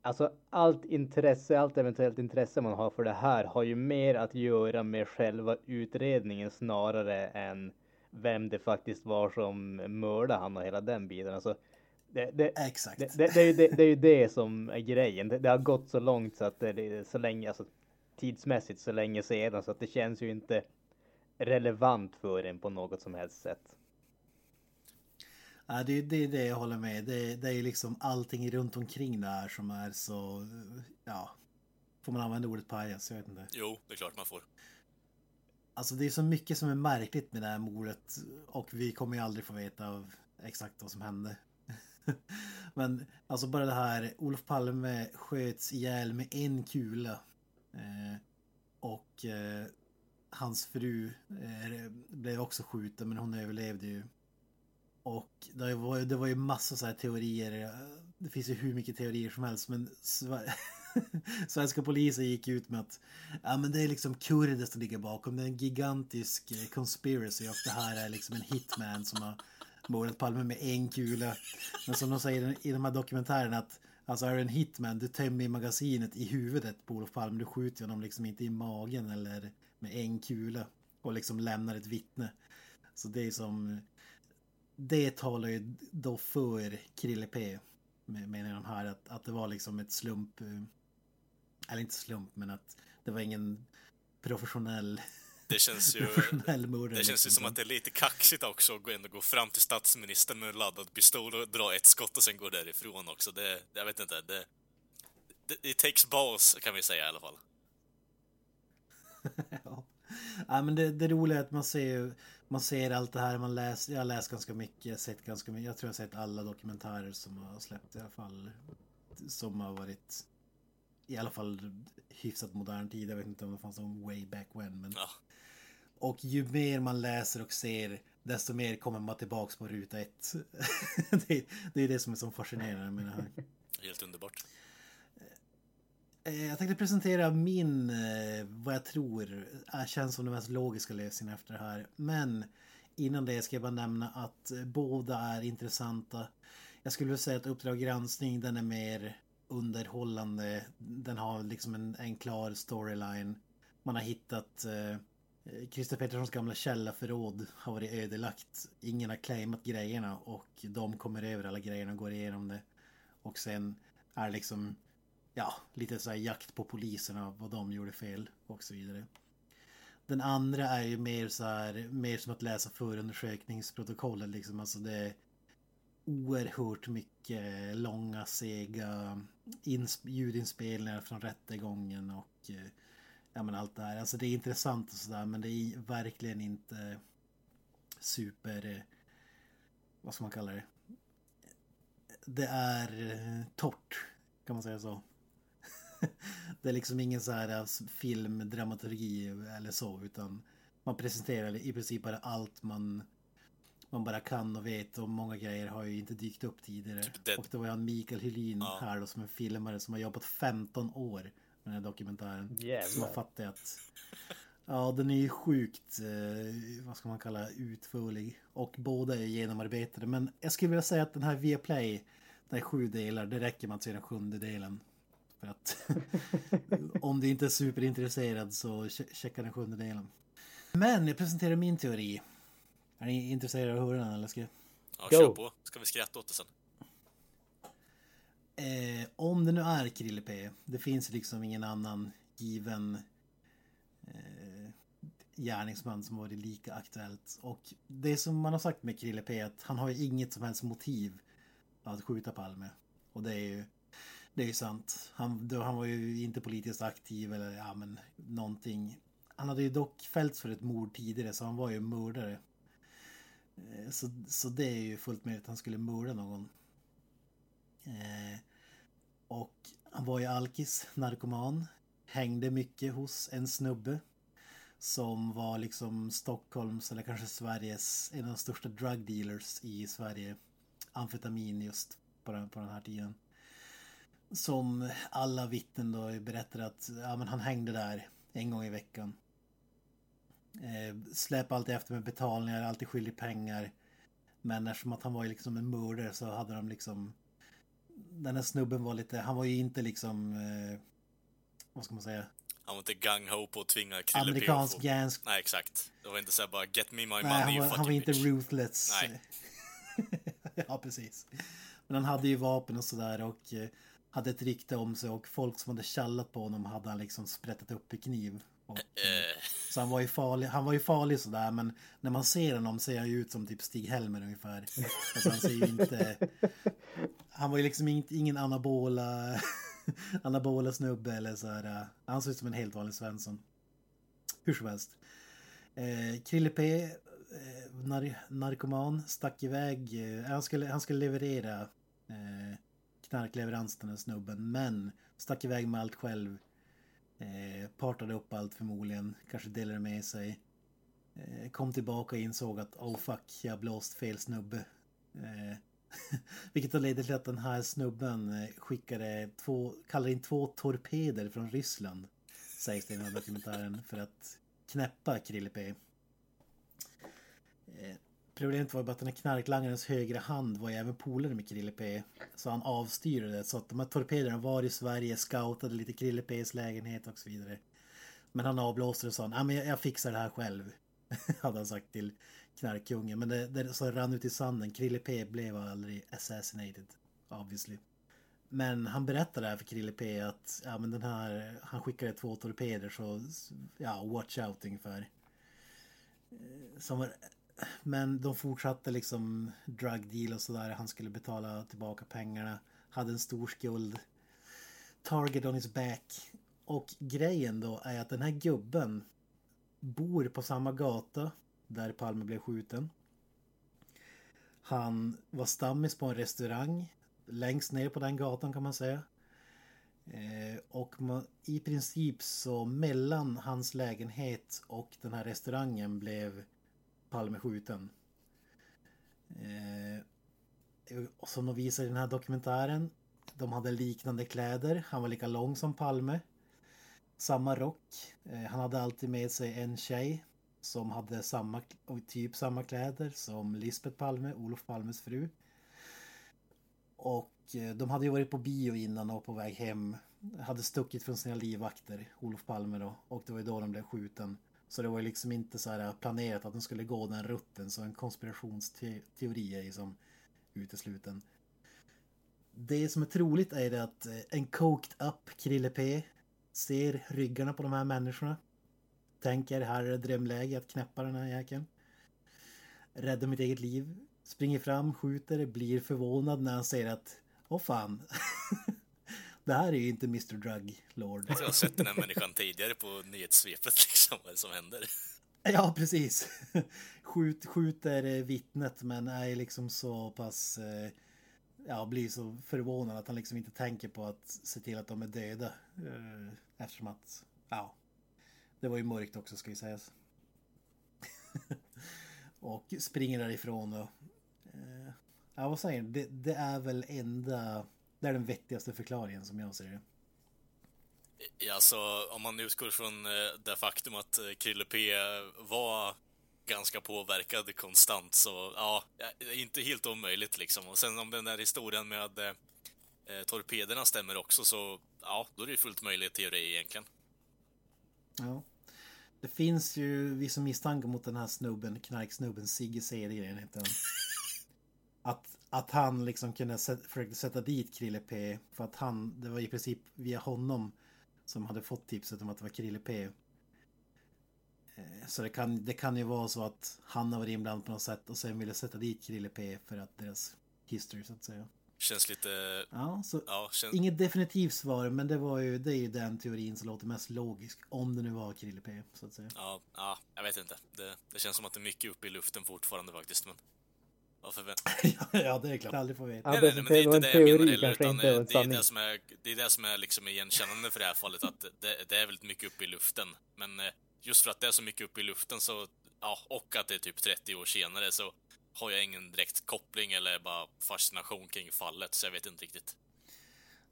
[SPEAKER 1] Alltså allt intresse, allt eventuellt intresse man har för det här har ju mer att göra med själva utredningen snarare än vem det faktiskt var som mördade han och hela den biten. Alltså, det, det,
[SPEAKER 4] Exakt.
[SPEAKER 1] Det, det, det, är ju det, det är det som är grejen. Det, har gått så långt så att det så länge, alltså tidsmässigt så länge sedan så att det känns ju inte relevant för en på något som helst sätt.
[SPEAKER 4] Ja, det, är det, det jag håller med. Det, det är liksom allting runt omkring det här som är så, ja, får man använda ordet pajas? Jag vet inte.
[SPEAKER 3] Jo, det är klart man får.
[SPEAKER 4] Alltså det är så mycket som är märkligt med det här mordet och vi kommer ju aldrig få veta av exakt vad som hände. Men alltså bara det här, Olof Palme sköts ihjäl med en kula. Eh, och eh, hans fru eh, blev också skjuten men hon överlevde ju. Och det var, det var ju massa så här teorier. Eh, det finns ju hur mycket teorier som helst men svenska polisen gick ut med att ja, men det är liksom kurder som ligger bakom. Det är en gigantisk eh, conspiracy och det här är liksom en hitman som har mordat Palme med en kula. Men som de säger i de här dokumentärerna att alltså är du en hitman, du tömmer magasinet i huvudet på Olof Palme. Du skjuter honom liksom inte i magen eller med en kula och liksom lämnar ett vittne. Så det är som det talar ju då för Krille P. Menar de här att, att det var liksom ett slump. Eh, eller inte slump men att det var ingen professionell
[SPEAKER 3] det känns ju, det känns ju som att det är lite kaxigt också att och gå fram till statsministern med en laddad pistol och dra ett skott och sen gå därifrån också. Det, jag vet inte, det, det, it takes balls kan vi säga i alla fall.
[SPEAKER 4] ja. ja, men det, det roliga är att man ser man ser allt det här, man läser, jag har läst ganska mycket, sett ganska mycket, jag tror jag har sett alla dokumentärer som har släppt i alla fall. Som har varit i alla fall hyfsat modern tid, jag vet inte om det fanns någon way back when. Men... Ja. Och ju mer man läser och ser, desto mer kommer man tillbaks på ruta ett. det, det är det som är så fascinerande med det här.
[SPEAKER 3] Helt underbart.
[SPEAKER 4] Eh, jag tänkte presentera min, eh, vad jag tror eh, känns som den mest logiska lösningen efter det här. Men innan det ska jag bara nämna att båda är intressanta. Jag skulle säga att Uppdrag granskning den är mer underhållande. Den har liksom en, en klar storyline. Man har hittat Christer Petterssons gamla källarförråd har varit ödelagt. Ingen har claimat grejerna och de kommer över alla grejerna och går igenom det. Och sen är liksom ja, lite så här jakt på poliserna, vad de gjorde fel och så vidare. Den andra är ju mer så här, mer som att läsa förundersökningsprotokollet liksom. Alltså det är oerhört mycket långa, sega ljudinspelningar från rättegången och eh, ja men allt det här. Alltså det är intressant och sådär men det är verkligen inte super, eh, vad ska man kalla det? Det är eh, torrt, kan man säga så det är liksom ingen så här filmdramaturgi eller så utan man presenterar i princip bara allt man man bara kan och vet och många grejer har ju inte dykt upp tidigare. Typ och det var han Mikael Helin ja. här då som en filmare som har jobbat 15 år med den här dokumentären. Jävlar. Som har fattat att Ja, den är ju sjukt, eh, vad ska man kalla utförlig. Och båda är genomarbetade. Men jag skulle vilja säga att den här Viaplay, den är sju delar, det räcker med att se den sjunde delen. För att om du inte är superintresserad så checka den sjunde delen. Men jag presenterar min teori. Är ni intresserade av att höra den eller ska jag?
[SPEAKER 3] Ja, kör på. Ska vi skratta åt det sen?
[SPEAKER 4] Eh, om det nu är Krille P. Det finns liksom ingen annan given eh, gärningsman som varit lika aktuellt. Och det som man har sagt med Krille P är att han har ju inget som helst motiv att skjuta Palme. Och det är ju det är ju sant. Han, då, han var ju inte politiskt aktiv eller ja men någonting. Han hade ju dock fällts för ett mord tidigare så han var ju mördare. Eh, så, så det är ju fullt möjligt att han skulle mörda någon. Eh, och han var ju alkis, narkoman. Hängde mycket hos en snubbe. Som var liksom Stockholms eller kanske Sveriges en av de största drug dealers i Sverige. Amfetamin just på den, på den här tiden. Som alla vittnen då berättar att ja, men han hängde där en gång i veckan. Eh, släp alltid efter med betalningar, alltid skyldig pengar. Men eftersom att han var liksom en mördare så hade de liksom... Den här snubben var lite, han var ju inte liksom... Eh, vad ska man säga?
[SPEAKER 3] Han var inte gung-ho på att tvinga Krille
[SPEAKER 4] Amerikansk gansk...
[SPEAKER 3] Nej, exakt. Det var inte så bara get me my money,
[SPEAKER 4] Nej, han var, han var inte ruthless. Nej. ja, precis. Men han hade ju vapen och sådär och eh, hade ett rykte om sig och folk som hade kallat på honom hade han liksom sprättat upp i kniv. Och. Så han var ju farlig, han var ju farlig sådär men när man ser honom ser han ju ut som typ Stig-Helmer ungefär. Alltså han ser ju inte... Han var ju liksom ingen, ingen anabola, anabola snubbe eller så här. Eh, han ser ut som en helt vanlig Svensson. Hur som helst. Eh, Krille P, eh, nar narkoman, stack iväg. Eh, han, skulle, han skulle leverera eh, knarkleverans den här snubben men stack iväg med allt själv Eh, partade upp allt förmodligen, kanske delade med sig. Eh, kom tillbaka och insåg att oh fuck, jag blåst fel snubbe. Eh, vilket då ledde till att den här snubben eh, skickade två, kallar in två torpeder från Ryssland. Sägs det i den här dokumentären för att knäppa Krille P. Eh, Problemet var bara att den här knarklangarens högra hand var ju även polare med Krille P. Så han avstyrde det. Så att de här torpederna var i Sverige, scoutade lite Krille P's lägenhet och så vidare. Men han avblåste och sa nej men jag fixar det här själv. hade han sagt till knarkkungen. Men det, det så rann ut i sanden. Krille P blev aldrig assassinated. Obviously. Men han berättade det här för Krille P att ja, men den här, han skickade två torpeder så ja, watch out ungefär. Eh, som var men de fortsatte liksom drug deal och sådär. Han skulle betala tillbaka pengarna. Hade en stor skuld. Target on his back. Och grejen då är att den här gubben bor på samma gata där Palme blev skjuten. Han var stammis på en restaurang längst ner på den gatan kan man säga. Eh, och man, i princip så mellan hans lägenhet och den här restaurangen blev Palme skjuten. Eh, som de visar i den här dokumentären. De hade liknande kläder. Han var lika lång som Palme. Samma rock. Eh, han hade alltid med sig en tjej som hade samma, typ samma kläder som Lisbeth Palme, Olof Palmes fru. Och eh, de hade ju varit på bio innan och på väg hem. Hade stuckit från sina livvakter, Olof Palme då. Och det var ju då de blev skjuten. Så det var ju liksom inte så här äh, planerat att den skulle gå den rutten. Så en konspirationsteori är ju som utesluten. Det som är troligt är det att äh, en coked up Krille P ser ryggarna på de här människorna. Tänker här är det drömläge att knäppa den här jäkeln. Rädda mitt eget liv. Springer fram, skjuter, blir förvånad när han ser att Åh fan. det här är ju inte Mr Drug Lord.
[SPEAKER 3] Jag har sett den här människan tidigare på nyhetssvepet liksom, vad är det som händer?
[SPEAKER 4] Ja, precis. Skjut, skjuter vittnet men är liksom så pass... eh, Ja, blir så förvånad att han liksom inte tänker på att se till att de är döda. eh, Eftersom att, ja. Det var ju mörkt också ska ju sägas. och springer därifrån och... eh, Ja, vad säger du? det, det är väl enda... Det är den vettigaste förklaringen som jag ser det.
[SPEAKER 3] Ja, så om man utgår från eh, det faktum att eh, Krille P var ganska påverkad konstant så ja, inte helt omöjligt liksom. Och sen om den där historien med eh, eh, torpederna stämmer också så ja, då är det ju fullt möjlig teori egentligen.
[SPEAKER 4] Ja. Det finns ju vissa misstankar mot den här snubben, knarksnubben, Sigge Cedergren heter han. Att, att han liksom kunde sätt, försökte sätta dit Krille P. För att han, det var i princip via honom som hade fått tipset om att det var Krille P. Eh, Så det kan, det kan ju vara så att han har varit inblandad på något sätt och sen ville sätta dit Krille P för att deras history så att säga.
[SPEAKER 3] Känns lite,
[SPEAKER 4] Ja, så
[SPEAKER 3] ja, känns,
[SPEAKER 4] Inget definitivt svar, men det var ju, det är ju den teorin som låter mest logisk. Om det nu var Krille P, så att säga.
[SPEAKER 3] ja, ja, jag vet inte. Det, det känns som att det är mycket uppe i luften fortfarande faktiskt, men varför vä-
[SPEAKER 4] ja, det är klart. Aldrig får veta.
[SPEAKER 3] Nej,
[SPEAKER 1] det,
[SPEAKER 3] nej, nej, men det är
[SPEAKER 1] det
[SPEAKER 3] inte det jag menar heller, utan eh, det är det som är, det är det som är liksom igenkännande för det här fallet, att det, det är väldigt mycket uppe i luften. Men eh, just för att det är så mycket uppe i luften så, ja, och att det är typ 30 år senare så har jag ingen direkt koppling eller bara fascination kring fallet, så jag vet inte riktigt.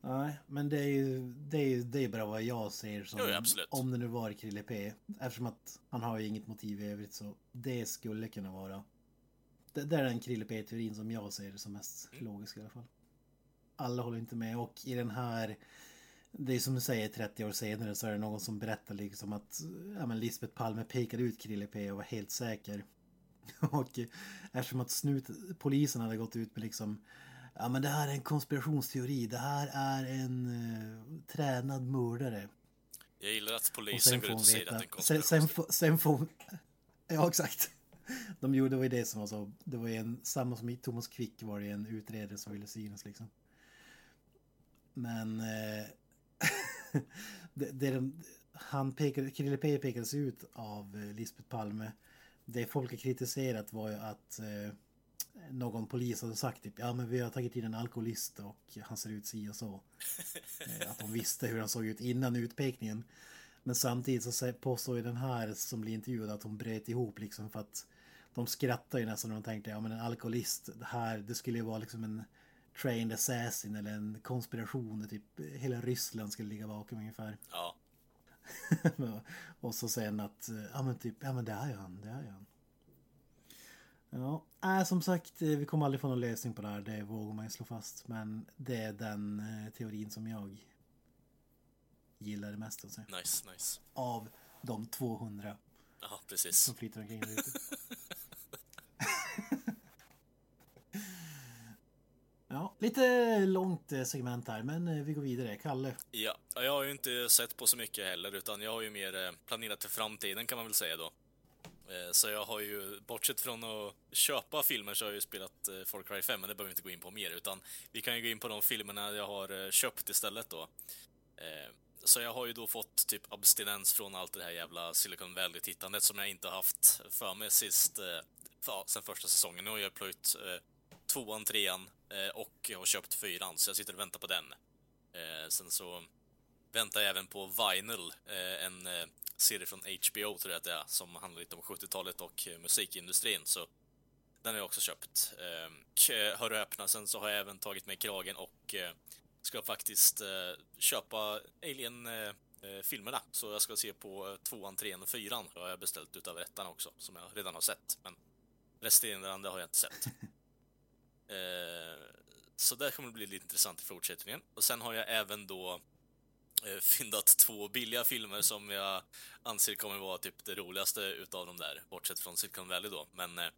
[SPEAKER 4] Nej, men det är ju, det är ju det är bara vad jag ser som
[SPEAKER 3] Jo,
[SPEAKER 4] om det nu var Krille P. Eftersom att han har ju inget motiv i övrigt så det skulle kunna vara. Det, det är den Krille P-teorin som jag ser som mest
[SPEAKER 3] Mm.
[SPEAKER 4] logisk i alla fall. Alla håller inte med och i den här det är som du säger 30 år senare så är det någon som berättar liksom att ja, men Lisbeth Palme pekade ut Krille P och var helt säker. Och eftersom att snut, polisen hade gått ut med liksom Ja men det här är en konspirationsteori. Det här är en eh, tränad mördare.
[SPEAKER 3] Jag gillar att polisen
[SPEAKER 4] sen
[SPEAKER 3] går ut och säger att det är en
[SPEAKER 4] Sen, sen, får- sen får... Ja exakt. De gjorde, det var ju det som var så. Det var ju en, samma som i Thomas Quick var det en utredare som ville synas liksom. Men... Eh, det, det de, han pekade, Krille P pekades ut av eh, Lisbeth Palme. Det folk har kritiserat var ju att eh, någon polis hade sagt typ, ja men vi har tagit in en alkoholist och han ser ut si och så. Eh, Att de visste hur han såg ut innan utpekningen. Men samtidigt så påstår ju den här som blir intervjuad att hon bröt ihop liksom för att de skrattar ju nästan när de tänkte, ja men en alkoholist, det här, det skulle ju vara liksom en trained assassin eller en konspiration där typ hela Ryssland skulle ligga bakom ungefär.
[SPEAKER 3] Ja,
[SPEAKER 4] och så sen att, eh, ja men typ, ja men det är ju han, det är ju han. Ja, äh, som sagt, eh, vi kommer aldrig få någon lösning på det här, det vågar man ju slå fast. Men det är den teorin som jag gillar det mest. Alltså.
[SPEAKER 3] nice, nice.
[SPEAKER 4] Av de 200
[SPEAKER 3] Ja, precis.
[SPEAKER 4] som flyter omkring där ute. Ja, lite långt eh, segment här, men eh, vi går vidare. Kalle.
[SPEAKER 3] Ja, jag har ju inte sett på så mycket heller, utan jag har ju mer eh, planerat för framtiden kan man väl säga då. Så jag har ju, bortsett från att köpa filmer så har jag ju spelat Far Cry 5, men det behöver vi inte gå in på mer, utan vi kan ju gå in på de filmerna jag har köpt istället då. Så jag har ju då fått typ abstinens från allt det här jävla Silicon Valley-tittandet som jag inte haft för mig sist, ja, sen första säsongen. Nu har jag plöjt tvåan, trean eh, och jag har köpt fyran, så jag sitter och väntar på den. Eh, sen så väntar jag även på Vinyl, eh, en eh, serie från HBO tror jag att det är, som handlar lite om 70-talet och eh, musikindustrin. Så den har jag också köpt. Eh, eh hör och öppna, sen så har jag även tagit mig i kragen och eh, ska faktiskt eh, köpa Alien-filmerna. Eh, eh, så jag ska se på tvåan, trean och fyran. Det har jag beställt utav ettan också, som jag redan har sett. Men resterande har jag inte sett. Eh, så det kommer bli lite intressant i fortsättningen. Och sen har jag även då eh, fyndat två billiga filmer som jag anser kommer vara typ det roligaste utav de där, bortsett från Silicon Valley då. Men eh,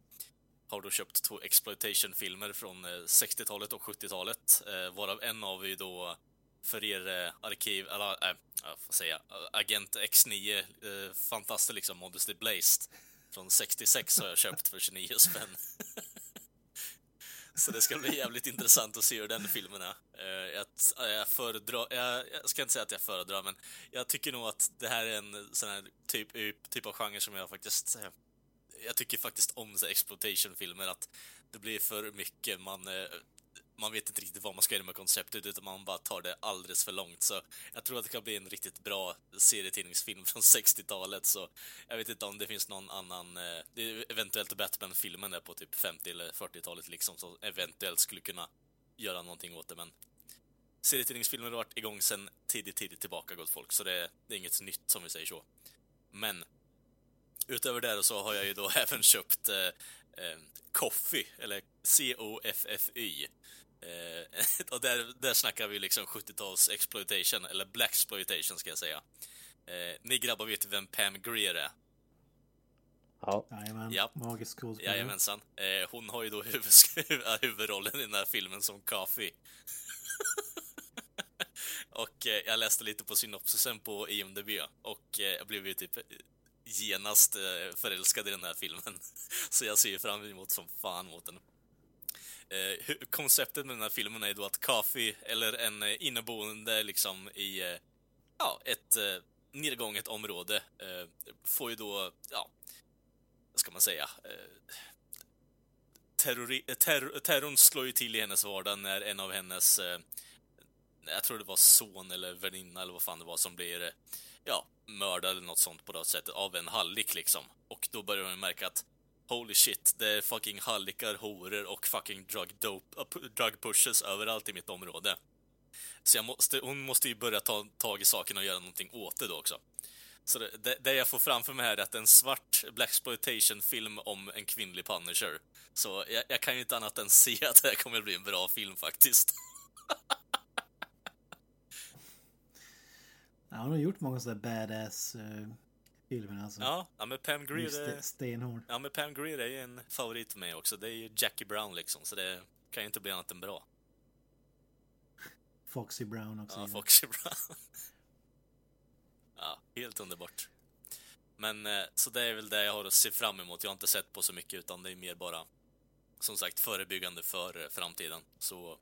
[SPEAKER 3] har då köpt två exploitation-filmer från eh, 60-talet och 70-talet, eh, varav en av är ju då för er eh, arkiv, eller äh, vad säga, eh, Agent X9 eh, fantastiskt liksom, Modesty Blazed från 66 har jag köpt för 29 spänn. Så det ska bli jävligt intressant att se hur den filmen är. Eh, jag, eh, jag föredrar, jag, jag, ska inte säga att jag föredrar, men jag tycker nog att det här är en sån här typ, typ av genre som jag faktiskt eh, jag tycker faktiskt om exploitation-filmer, att det blir för mycket, man, man vet inte riktigt vad man ska göra med konceptet, utan man bara tar det alldeles för långt. Så jag tror att det kan bli en riktigt bra serietidningsfilm från 60-talet, så jag vet inte om det finns någon annan, eh, det är eventuellt Batman-filmen där på typ 50 eller 40-talet liksom, som eventuellt skulle kunna göra någonting åt det, men serietidningsfilmer har varit igång sedan tidigt, tidigt tillbaka, gott folk, så det, det är inget nytt som vi säger så. Men utöver det så har jag ju då även köpt eh, eh, Coffee, eller C-O-F-F-Y. Eh, och där, där snackar vi liksom 70-tals exploitation, eller black exploitation ska jag säga. Eh, ni grabbar vet vem Pam Greer är?
[SPEAKER 1] Ja.
[SPEAKER 4] Jajamän,
[SPEAKER 3] Ja.
[SPEAKER 4] magisk skådespelare.
[SPEAKER 3] Jajamensan. Eh, hon har ju då huvud huvudrollen i den här filmen som Coffee. och eh, jag läste lite på synopsisen på IMDB och eh, jag blev ju typ genast eh, förälskad i den här filmen. Så jag ser fram emot som fan mot den. Eh, konceptet med den här filmen är ju då att Kafi, eller en eh, inneboende liksom i eh, ja, ett eh, nedgånget område, eh, får ju då, ja, vad ska man säga, eh, terrori- eh, terror, terrorn slår ju till i hennes vardag när en av hennes, eh, jag tror det var son eller väninna eller vad fan det var som blir, eh, ja, mördad eller något sånt på det sättet av en hallick liksom. Och då börjar hon märka att holy shit, det är fucking hallickar, horor och fucking drug, dope, uh, drug pushes överallt i mitt område. Så jag måste, hon måste ju börja ta tag i saken och göra någonting åt det då också. Så det, det, det jag får framför mig här är att en svart Blaxploitation-film om en kvinnlig Punisher. Så jag, jag kan ju inte annat än se att det här kommer bli en bra film faktiskt.
[SPEAKER 4] Ja, hon har gjort många sådana badass uh, filmer alltså.
[SPEAKER 3] Ja, ja men Pam
[SPEAKER 4] Just
[SPEAKER 3] är...
[SPEAKER 4] stenhård.
[SPEAKER 3] Ja, men Pam Grier är ju en favorit för mig också. Det är ju Jackie Brown liksom, så det kan ju inte bli annat än bra.
[SPEAKER 4] Foxy Brown också.
[SPEAKER 3] Ja,
[SPEAKER 4] ja.
[SPEAKER 3] Foxy Brown. ja, helt underbart. Men eh, så det är väl det jag har att se fram emot. Jag har inte sett på så mycket, utan det är mer bara som sagt förebyggande för eh, framtiden. Så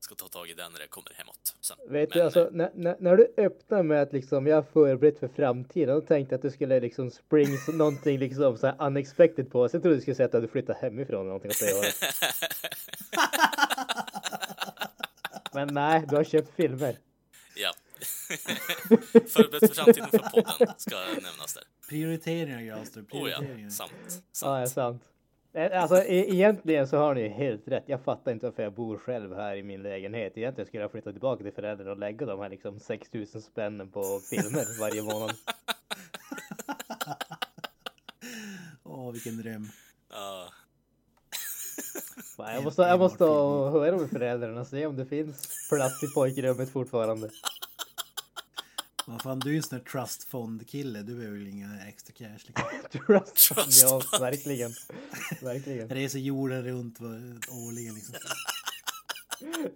[SPEAKER 3] ska ta tag i det när det kommer hemåt sen.
[SPEAKER 1] Vet du,
[SPEAKER 3] Men,
[SPEAKER 1] alltså, när, när, när du öppnar med att liksom jag är förberedd för framtiden, då tänkte jag att du skulle liksom spring någonting liksom så här unexpected på oss. Jag trodde du skulle säga att du hade flyttat hemifrån eller någonting åt det hållet. Men nej, du har köpt filmer.
[SPEAKER 3] ja. Förberett för framtiden för podden, ska nämnas där.
[SPEAKER 4] Prioriteringar Granström,
[SPEAKER 3] Oh
[SPEAKER 4] prioriteringar.
[SPEAKER 3] ja, sant.
[SPEAKER 1] Ja,
[SPEAKER 3] sant.
[SPEAKER 1] det är sant. Eh, Alltså e- egentligen så har ni helt rätt. Jag fattar inte varför jag bor själv här i min lägenhet. Egentligen skulle jag flytta tillbaka till föräldrarna och lägga de här liksom 6000 spännen på filmer varje månad.
[SPEAKER 4] Åh, vilken dröm.
[SPEAKER 3] Ja.
[SPEAKER 1] Nej, Jag måste, jag måste höra med föräldrarna och se om det finns plats i pojkrummet fortfarande.
[SPEAKER 4] Vad fan, du är ju en sån där trust fond kille. Du behöver väl inga extra cash liksom.
[SPEAKER 1] Trust,
[SPEAKER 3] Trust
[SPEAKER 1] ja, verkligen. Verkligen.
[SPEAKER 4] Reser jorden runt var- årligen liksom.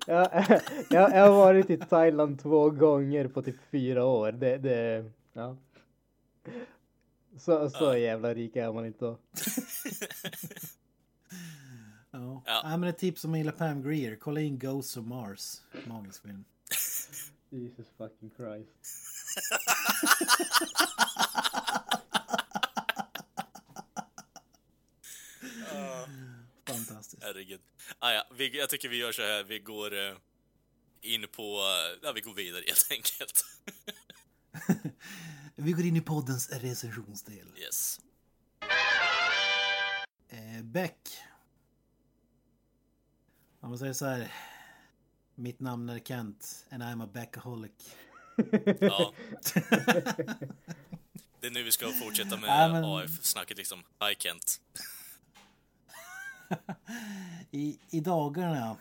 [SPEAKER 1] Jag, jag, jag har varit i Thailand två gånger på typ fyra år. Det, det, ja. Så, så jävla rik är man inte då.
[SPEAKER 4] Ja. men ett tips om man gillar Pam Greer. Kolla in Ghosts of Mars. Magisk film.
[SPEAKER 1] Jesus fucking Christ.
[SPEAKER 4] Fantastiskt.
[SPEAKER 3] Herregud. Ah, ja, vi, jag tycker vi gör så här, vi går eh, in på, eh, ja vi går vidare helt enkelt.
[SPEAKER 4] Vi går in i poddens recensionsdel.
[SPEAKER 3] yes.
[SPEAKER 4] Eh, Beck. Om man säger så här. Mitt namn är Kent and I'm a Beckaholic.
[SPEAKER 3] Ja. Det är nu vi ska fortsätta med
[SPEAKER 4] Ja, men-
[SPEAKER 3] AF-snacket liksom. Hi Kent.
[SPEAKER 4] I, I dagarna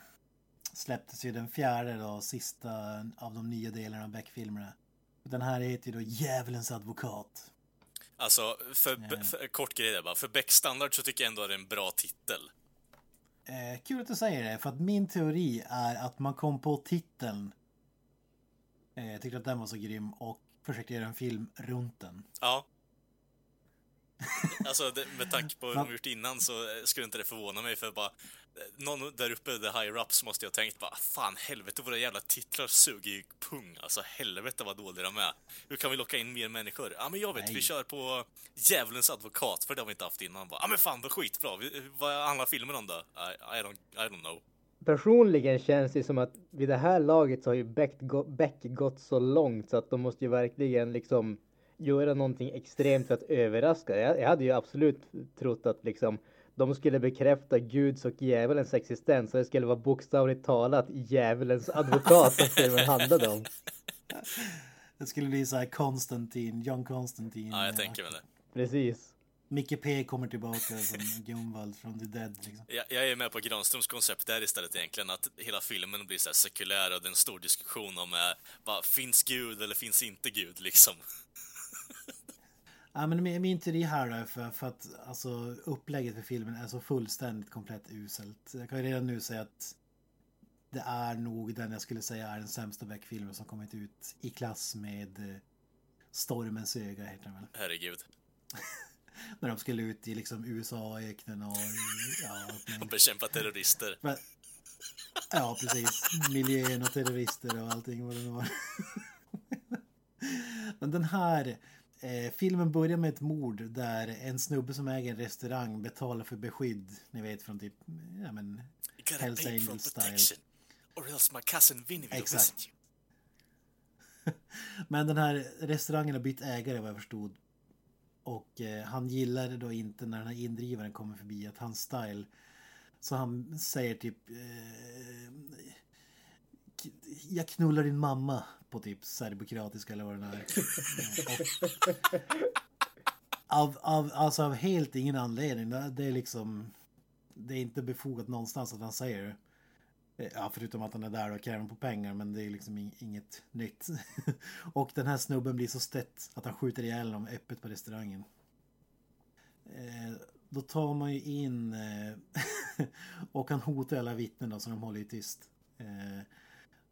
[SPEAKER 4] släpptes ju den fjärde då, sista av de nya delarna av Beck-filmerna. Den här heter ju då Djävulens advokat.
[SPEAKER 3] Alltså, för, för kort grej där bara. För Beck standard så tycker jag ändå att det är en bra titel.
[SPEAKER 4] Eh, kul att du säger det, för att min teori är att man kom på titeln Eh, Jag tyckte att den var så grym och försökte göra en film runt den.
[SPEAKER 3] Ja. Alltså det, med tanke på
[SPEAKER 4] Va-
[SPEAKER 3] de gjort innan så eh, skulle inte det förvåna mig för bara eh, någon där uppe, the higher ups, måste jag tänkt bara fan helvete våra jävla titlar suger ju pung. Alltså helvete vad dåliga de är. Hur kan vi locka in mer människor? Ja men jag vet,
[SPEAKER 4] Nej.
[SPEAKER 3] vi kör på Djävulens advokat för det har vi inte haft innan. Bara, Ja men fan vad skitbra. Vad handlar filmen om då? I, I, don't, I don't know.
[SPEAKER 1] Personligen känns det som att vid det här laget så har ju Beck, Beck gått så långt så att de måste ju verkligen liksom göra någonting extremt för att överraska. Jag, jag hade ju absolut trott att liksom de skulle bekräfta Guds och djävulens existens och det skulle vara bokstavligt talat djävulens advokat som filmen handlade om.
[SPEAKER 4] Det skulle bli så här Konstantin, John Konstantin.
[SPEAKER 3] Ja, jag tänker väl det.
[SPEAKER 1] Precis.
[SPEAKER 4] Micke P kommer tillbaka som Gunvald från The Dead. Liksom.
[SPEAKER 3] Jag, jag är med på Granströms koncept där istället egentligen, att hela filmen blir så här sekulär och det är en stor diskussion om eh, bara, finns Gud eller finns inte Gud liksom.
[SPEAKER 4] Ja, men min, min teori här är för, för att alltså, upplägget för filmen är så fullständigt komplett uselt. Jag kan ju redan nu säga att det är nog den jag skulle säga är den sämsta Beck-filmen som kommit ut i klass med eh, Stormens öga heter den väl.
[SPEAKER 3] Herregud.
[SPEAKER 4] När de skulle ut i liksom USA-öknen och ja,
[SPEAKER 3] Och bekämpa terrorister.
[SPEAKER 4] Men, ja, precis. Miljön och terrorister och allting vad det nu var. Men den här eh, filmen börjar med ett mord där en snubbe som äger en restaurang betalar för beskydd. Ni vet från typ, ja men, Hells Angels style.
[SPEAKER 3] Or else my cousin Vinny will
[SPEAKER 4] Exakt.
[SPEAKER 3] visit you.
[SPEAKER 4] Men den här restaurangen har bytt ägare vad jag förstod. Och eh, han gillar då inte när den här indrivaren kommer förbi att hans style. Så han säger typ eh, Jag knullar din mamma på typ serbokroatiska eller vad det är. Och, av, av, alltså av helt ingen anledning. Det det är liksom Det är inte befogat någonstans att han säger det. Ja, förutom att han är där och kräver på pengar, men det är liksom inget nytt. och den här snubben blir så stött att han skjuter ihjäl dem öppet på restaurangen. Eh, då tar man ju in eh, och han hotar alla vittnen då, så de håller ju tyst. Eh,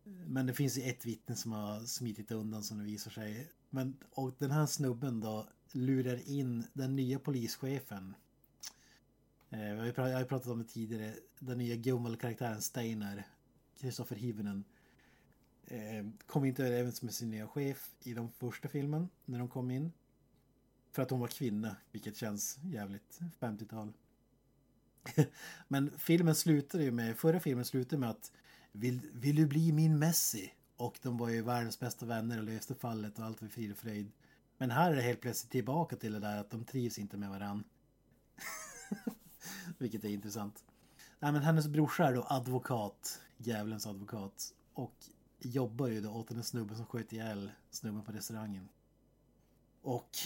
[SPEAKER 4] men det finns ju ett vittne som har smitit undan som det visar sig. Men, och den här snubben då lurar in den nya polischefen Eh, vi har ju pra- Eh, jag har ju pratat om det tidigare. Den nya Gummel-karaktären Steinar, Kristoffer Hivenen, eh, kom inte överens med sin nya chef i de första filmen när de kom in. För att hon var kvinna, vilket känns jävligt 50-tal. Men filmen slutar ju med, förra filmen slutade med att vill, vill du bli min Messi? Och de var ju världens bästa vänner och löste fallet och allt var frid och fröjd. Men här är det helt plötsligt tillbaka till det där att de trivs inte med varann. Vilket är intressant. Nej, men hennes brorsa är då advokat, djävulens advokat. Och jobbar ju då åt den snubben som sköt ihjäl snubben på restaurangen. Och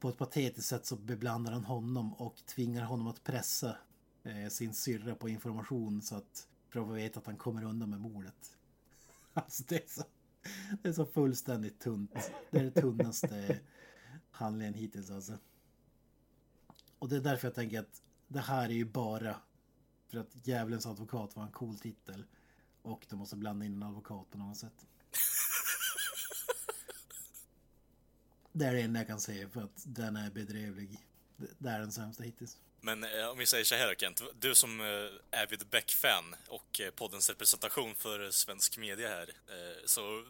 [SPEAKER 4] på ett patetiskt sätt så beblandar han honom och tvingar honom att pressa eh, sin syrra på information så att för att veta att han kommer undan med mordet. Alltså det är så, det är så fullständigt tunt. Det är det tunnaste handlingen hittills alltså. Och det är därför jag tänker att det här är ju bara för att Djävulens advokat var en cool titel. Och de måste blanda in en advokat på något sätt. Det är det enda jag kan säga för att den är bedrövlig. Det- är den sämsta hittills.
[SPEAKER 3] Men eh, om vi säger så här Kent, du som eh, avid Beck-fan och eh, poddens representation för svensk media här, eh, så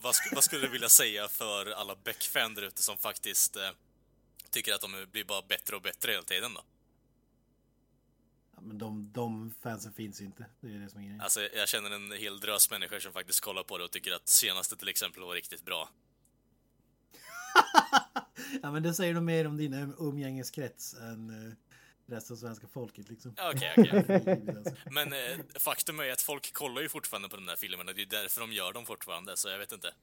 [SPEAKER 3] vad, sk- vad skulle du vilja säga för alla Beck-fan där ute som faktiskt eh, tycker att de blir bara bättre och bättre hela tiden då?
[SPEAKER 4] Men de, de fansen finns inte. Det är det som är grejen.
[SPEAKER 3] Alltså, jag känner en hel drös människor som faktiskt kollar på det och tycker att senaste till exempel var riktigt bra.
[SPEAKER 4] Ja men det säger nog mer om din um- umgängeskrets än uh, resten av svenska folket liksom.
[SPEAKER 3] Okej, okej.
[SPEAKER 4] Alltså.
[SPEAKER 3] Men eh, faktum är att folk kollar ju fortfarande på de där filmerna, det är därför de gör dem fortfarande, så jag vet inte.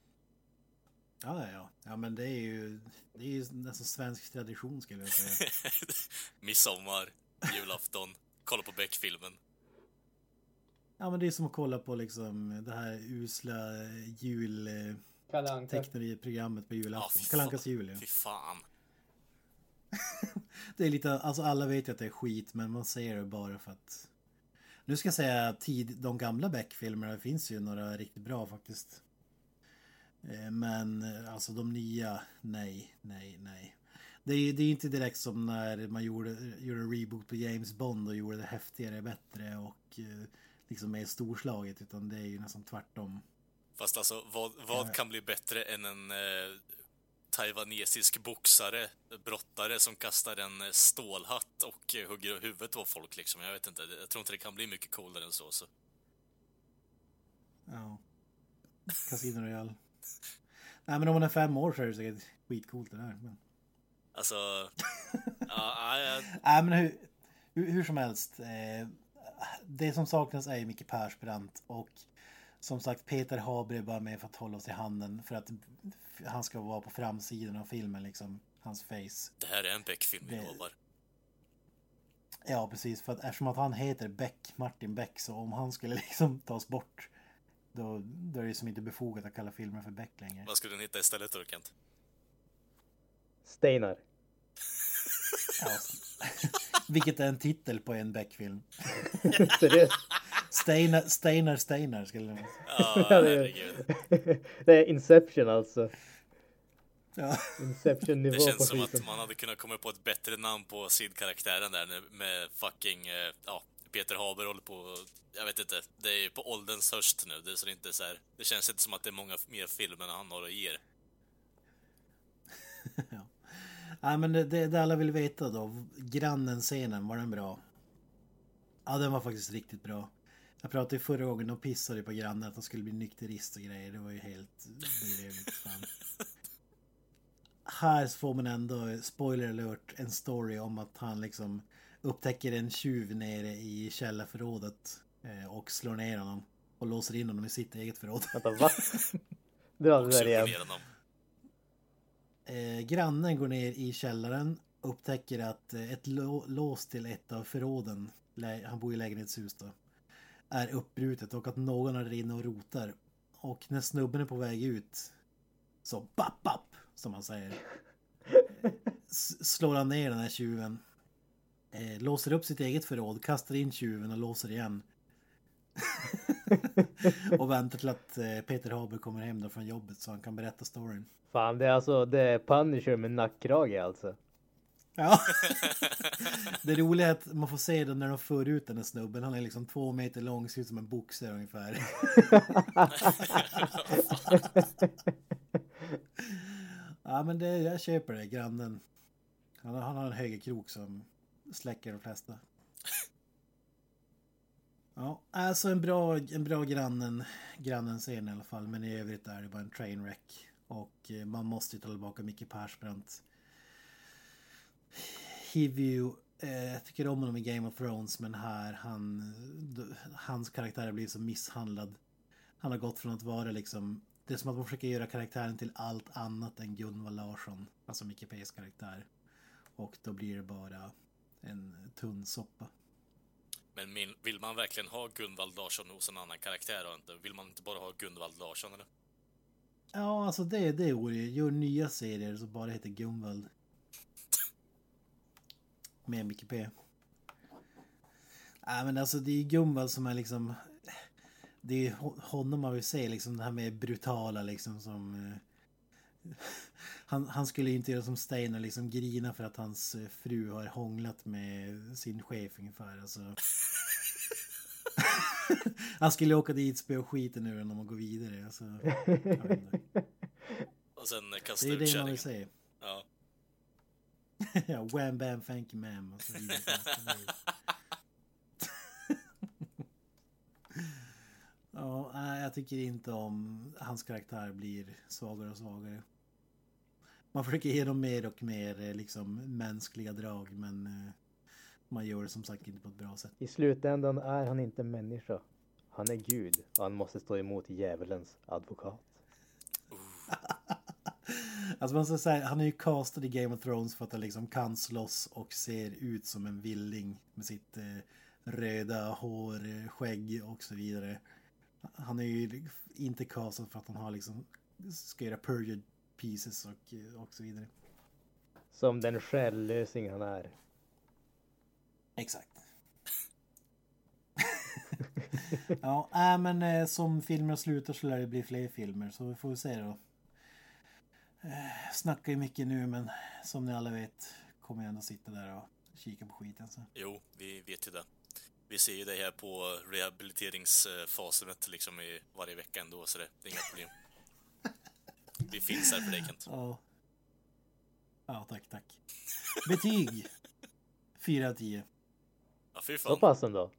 [SPEAKER 4] Ja, ja, ja. Ja, men det är ju, det är ju nästan svensk tradition skulle jag säga.
[SPEAKER 3] Midsommar, julafton, kolla på Beck-filmen.
[SPEAKER 4] Ja, men det är som att kolla på liksom det här usla eh, julteckneriprogrammet på julafton.
[SPEAKER 3] fy
[SPEAKER 4] Kalle Ankas
[SPEAKER 3] fan.
[SPEAKER 4] jul, ja.
[SPEAKER 3] Fy fan.
[SPEAKER 4] Det är lite, alltså alla vet ju att det är skit, men man säger det bara för att... Nu ska jag säga tid, de gamla Beck-filmerna, det finns ju några riktigt bra faktiskt. Eh, Men eh, alltså de nya, nej, nej, nej. Det är, det är inte direkt som när man gjorde, gjorde en reboot på James Bond och gjorde det häftigare, bättre och eh, liksom mer storslaget. Utan det är ju nästan tvärtom.
[SPEAKER 3] Fast alltså, vad, vad kan bli bättre än en eh, taiwanesisk boxare, brottare, som kastar en eh, stålhatt och eh, hugger huvudet av folk liksom? Jag vet inte, jag tror inte det kan bli mycket coolare än så. så.
[SPEAKER 4] Ja. Casino Royale. Nej men om man är fem år så är det säkert skitcoolt det där. Men...
[SPEAKER 3] Alltså, ja, ja, ja,
[SPEAKER 4] Nej men hur, hur, hur som helst. Eh, det som saknas är ju Micke Persbrandt och som sagt Peter Haber är bara med för att hålla oss i handen för att han ska vara på framsidan av filmen liksom. Hans face.
[SPEAKER 3] det här är en Beck-film, jag lovar.
[SPEAKER 4] Ja precis för att eftersom att han heter Beck, Martin Beck så om han skulle liksom tas bort då, då är det som inte befogat att kalla filmen för Beck längre.
[SPEAKER 3] Vad skulle den hitta istället då, Kent?
[SPEAKER 1] Steinar.
[SPEAKER 4] Ja. Vilket är en titel på en Beck-film. Steinar, Steinar, Steinar skulle
[SPEAKER 3] Ja,
[SPEAKER 1] Ja, det är-
[SPEAKER 3] herregud.
[SPEAKER 1] det är Inception alltså.
[SPEAKER 4] Ja.
[SPEAKER 1] Inception-nivå
[SPEAKER 3] Det
[SPEAKER 1] på
[SPEAKER 3] känns som
[SPEAKER 1] skiten.
[SPEAKER 3] att man hade kunnat komma på ett bättre namn på sidkaraktären där nu med fucking, eh, ja, Peter Haber håller på, jag vet inte, det är ju på ålderns höst nu, det är så det är inte så här, det känns inte som att det är många mer filmer han har att ge.
[SPEAKER 4] Nej men det, det, det alla vill veta då. Grannen-scenen, var den bra? Ja den var faktiskt riktigt bra. Jag pratade ju förra gången, de pissade på grannen att han skulle bli nykterist och grejer. Det var ju helt bedrövligt. Fan. Här får man ändå, spoiler alert, en story om att han liksom upptäcker en tjuv nere i källarförrådet eh, och slår ner honom. Och låser in honom i sitt eget förråd.
[SPEAKER 1] Vänta, va? Dra det
[SPEAKER 3] Och
[SPEAKER 1] där igen.
[SPEAKER 4] Eh, grannen går ner i källaren och upptäcker att eh, ett lå- lås till ett av förråden, han bor i lägenhetshus då, är uppbrutet och att någon är inne och rotar. Och när snubben är på väg ut så bapp, bapp, som man säger. Slår han ner den här tjuven. Eh, låser upp sitt eget förråd, kastar in tjuven och låser igen. och väntar till att eh, Peter Haber kommer hem då från jobbet så han kan berätta storyn.
[SPEAKER 1] Fan, det är alltså det är Punisher med nackkrage alltså.
[SPEAKER 4] Ja. Det roliga är att man får se det när de för ut den här snubben. Han är liksom två meter lång, ser ut som en boxare ungefär. ja men det, jag köper det, grannen. Han, har- han har en högerkrok som släcker de flesta. Ja, alltså en bra, en bra grannen, grannen scen i alla fall. Men i övrigt är det bara en trainwreck. Och eh, man måste ju ta tillbaka Micke Persbrandt. Hivju, eh, jag tycker om honom i Game of Thrones men här han, hans karaktär har blivit så misshandlad. Han har gått från att vara liksom, det är som att man försöker göra karaktären till allt annat än Gunvald Larsson, alltså Micke P's karaktär. Och då blir det bara en tunn soppa.
[SPEAKER 3] Men min, vill man verkligen ha Gunvald Larsson hos en annan karaktär och inte? Vill man inte bara ha Gunvald Larsson eller?
[SPEAKER 4] Ja, alltså det, det vore ju, gör nya serier som bara heter Gunvald. Med Micke P. Nej men alltså det är ju Gunvald som är liksom Det är honom man vill se liksom det här med brutala liksom som eh, han, han skulle ju inte göra som Steiner liksom grina för att hans eh, fru har hånglat med sin chef ungefär alltså. Han skulle åka dit, spöa skiten ur honom och gå vidare alltså.
[SPEAKER 3] Och sen kasta
[SPEAKER 4] Det är
[SPEAKER 3] ut
[SPEAKER 4] det man vill se.
[SPEAKER 3] Ja.
[SPEAKER 4] ja, wham bam thank you ma'am. Och så vidare. Ja, nej, jag tycker inte om hans karaktär blir svagare och svagare. Man försöker ge dem mer och mer eh, liksom mänskliga drag men eh, man gör det som sagt inte på ett bra sätt.
[SPEAKER 1] I slutändan är han inte människa. Han är Gud och han måste stå emot djävulens advokat.
[SPEAKER 4] Alltså man ska säga, han är ju castad i Game of Thrones för att han liksom kan slåss och ser ut som en villing med sitt eh, röda hår, eh, skägg och så vidare. Han är ju inte castad för att han har liksom ska göra perjured pieces och, eh, och så vidare.
[SPEAKER 1] Som den själlösing han är.
[SPEAKER 4] Exakt. ja, äh, men eh, som filmer slutar så lär det bli fler filmer så vi får se då. snackar ju mycket nu men som ni alla vet kommer jag ändå sitta där och kika på skiten. Så.
[SPEAKER 3] Jo, vi vet ju det. Vi ser ju det här på rehabiliteringsfasen liksom i varje vecka ändå, så det, det är inga problem. Vi finns här för dig Kent.
[SPEAKER 4] Ja. Ja, tack, tack. Betyg. 4 av 10.
[SPEAKER 3] Ja, fy
[SPEAKER 1] Så
[SPEAKER 3] fan.
[SPEAKER 1] pass ändå.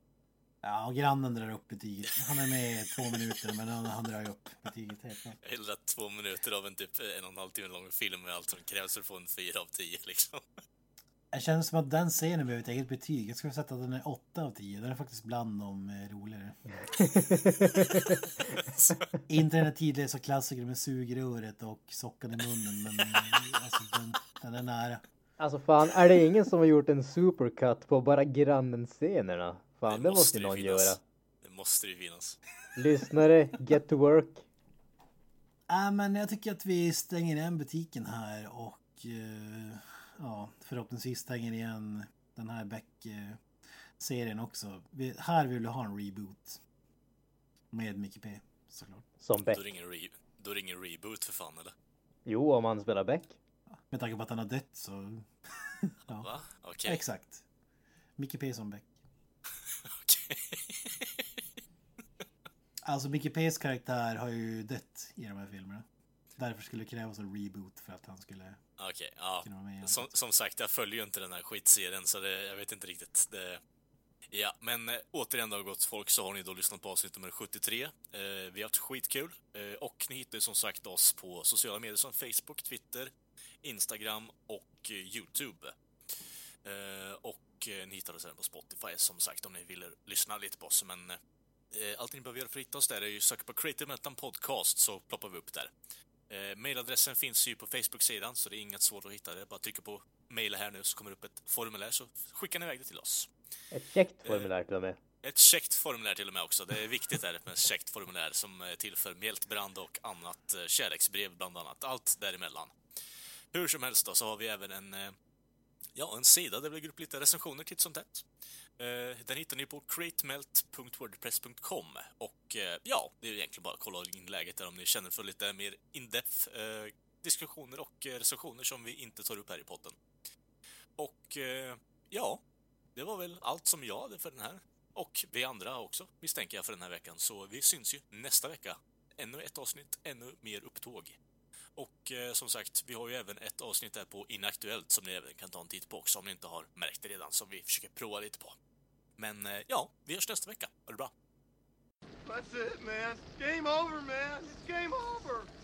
[SPEAKER 4] Ja, grannen drar upp betyget. Han är med i två minuter men han, han drar upp betyget helt klart.
[SPEAKER 3] Jag hellre att två minuter av en typ en och en halv timme lång film med allt som krävs för att få en fyra av tio liksom.
[SPEAKER 4] Det känns som att den scenen behöver ett eget betyg. Jag skulle sätta att den är 8 av 10. Den är faktiskt bland de eh, roligare. Inte den här tidlösa klassikern med sugröret och sockan i munnen men eh, alltså, den, den är nära.
[SPEAKER 1] Alltså fan, är det ingen som har gjort en supercut på bara grannen-scenerna? Fan, det, måste
[SPEAKER 3] ju
[SPEAKER 1] någon
[SPEAKER 3] finnas.
[SPEAKER 1] göra.
[SPEAKER 3] Det måste ju finnas.
[SPEAKER 1] Lyssnare, get to work.
[SPEAKER 4] Äh, men jag tycker att vi stänger igen butiken här och eh, ja, förhoppningsvis stänger igen den här Beck-serien också. Vi, här vill vi ha en reboot. Med Mickey P såklart.
[SPEAKER 1] Som Beck.
[SPEAKER 3] Då ringer, re, då ringer reboot för fan eller?
[SPEAKER 1] Jo, om han spelar Beck.
[SPEAKER 4] Med tanke på att han har dött så... ja,
[SPEAKER 3] Va? Okej.
[SPEAKER 4] exakt. Mickey P som Beck.
[SPEAKER 3] Okej.
[SPEAKER 4] Alltså Mickey P's karaktär har ju dött i de här filmerna. Därför skulle det krävas en reboot för att han skulle
[SPEAKER 3] Okej, ja.
[SPEAKER 4] kunna vara med igen.
[SPEAKER 3] Som, som sagt, jag följer ju inte den här skitserien så det, jag vet inte riktigt. Det... Ja, men eh, återigen då gott folk så har ni då lyssnat på avsnitt nummer 73. Eh, vi har haft skitkul eh, och ni hittar som sagt oss på sociala medier som Facebook, Twitter, Instagram och eh, Youtube. Eh, och eh, ni hittar oss även på Spotify som sagt om ni vill lyssna lite på oss. Men allt ni behöver göra för att hitta oss där är ju söka på Creative Meltdown Podcast så ploppar vi upp där. Eh, mailadressen finns ju på Facebook-sidan så det är inget svårt att hitta det. Bara trycka på maila här nu så kommer det upp ett formulär så skickar ni iväg det till oss.
[SPEAKER 1] Ett käckt formulär till och med.
[SPEAKER 3] Ett käckt formulär till och med också. Det är viktigt där med ett käckt formulär som är till för mjältbrand och annat eh, kärleksbrev bland annat. Allt däremellan. Hur som helst då så har vi även en, eh, ja, en sida där vi lägger upp lite recensioner titt som tätt. Eh, den hittar ni på createmelt.wordpress.com och eh, ja, det är egentligen bara att kolla in läget där om ni känner för lite mer in-depth eh, diskussioner och recensioner som vi inte tar upp här i podden. Och ja, det var väl allt som jag hade för den här. Och vi andra också, misstänker jag, för den här veckan. Så vi syns ju nästa vecka. Ännu ett avsnitt, ännu mer upptåg. Och eh, som sagt, vi har ju även ett avsnitt där på Inaktuellt som ni även kan ta en titt på också om ni inte har märkt det redan, som vi försöker prova lite på. Men eh, ja, vi hörs nästa vecka. Ha det bra!
[SPEAKER 5] That's it, man. Game over, man. It's game over.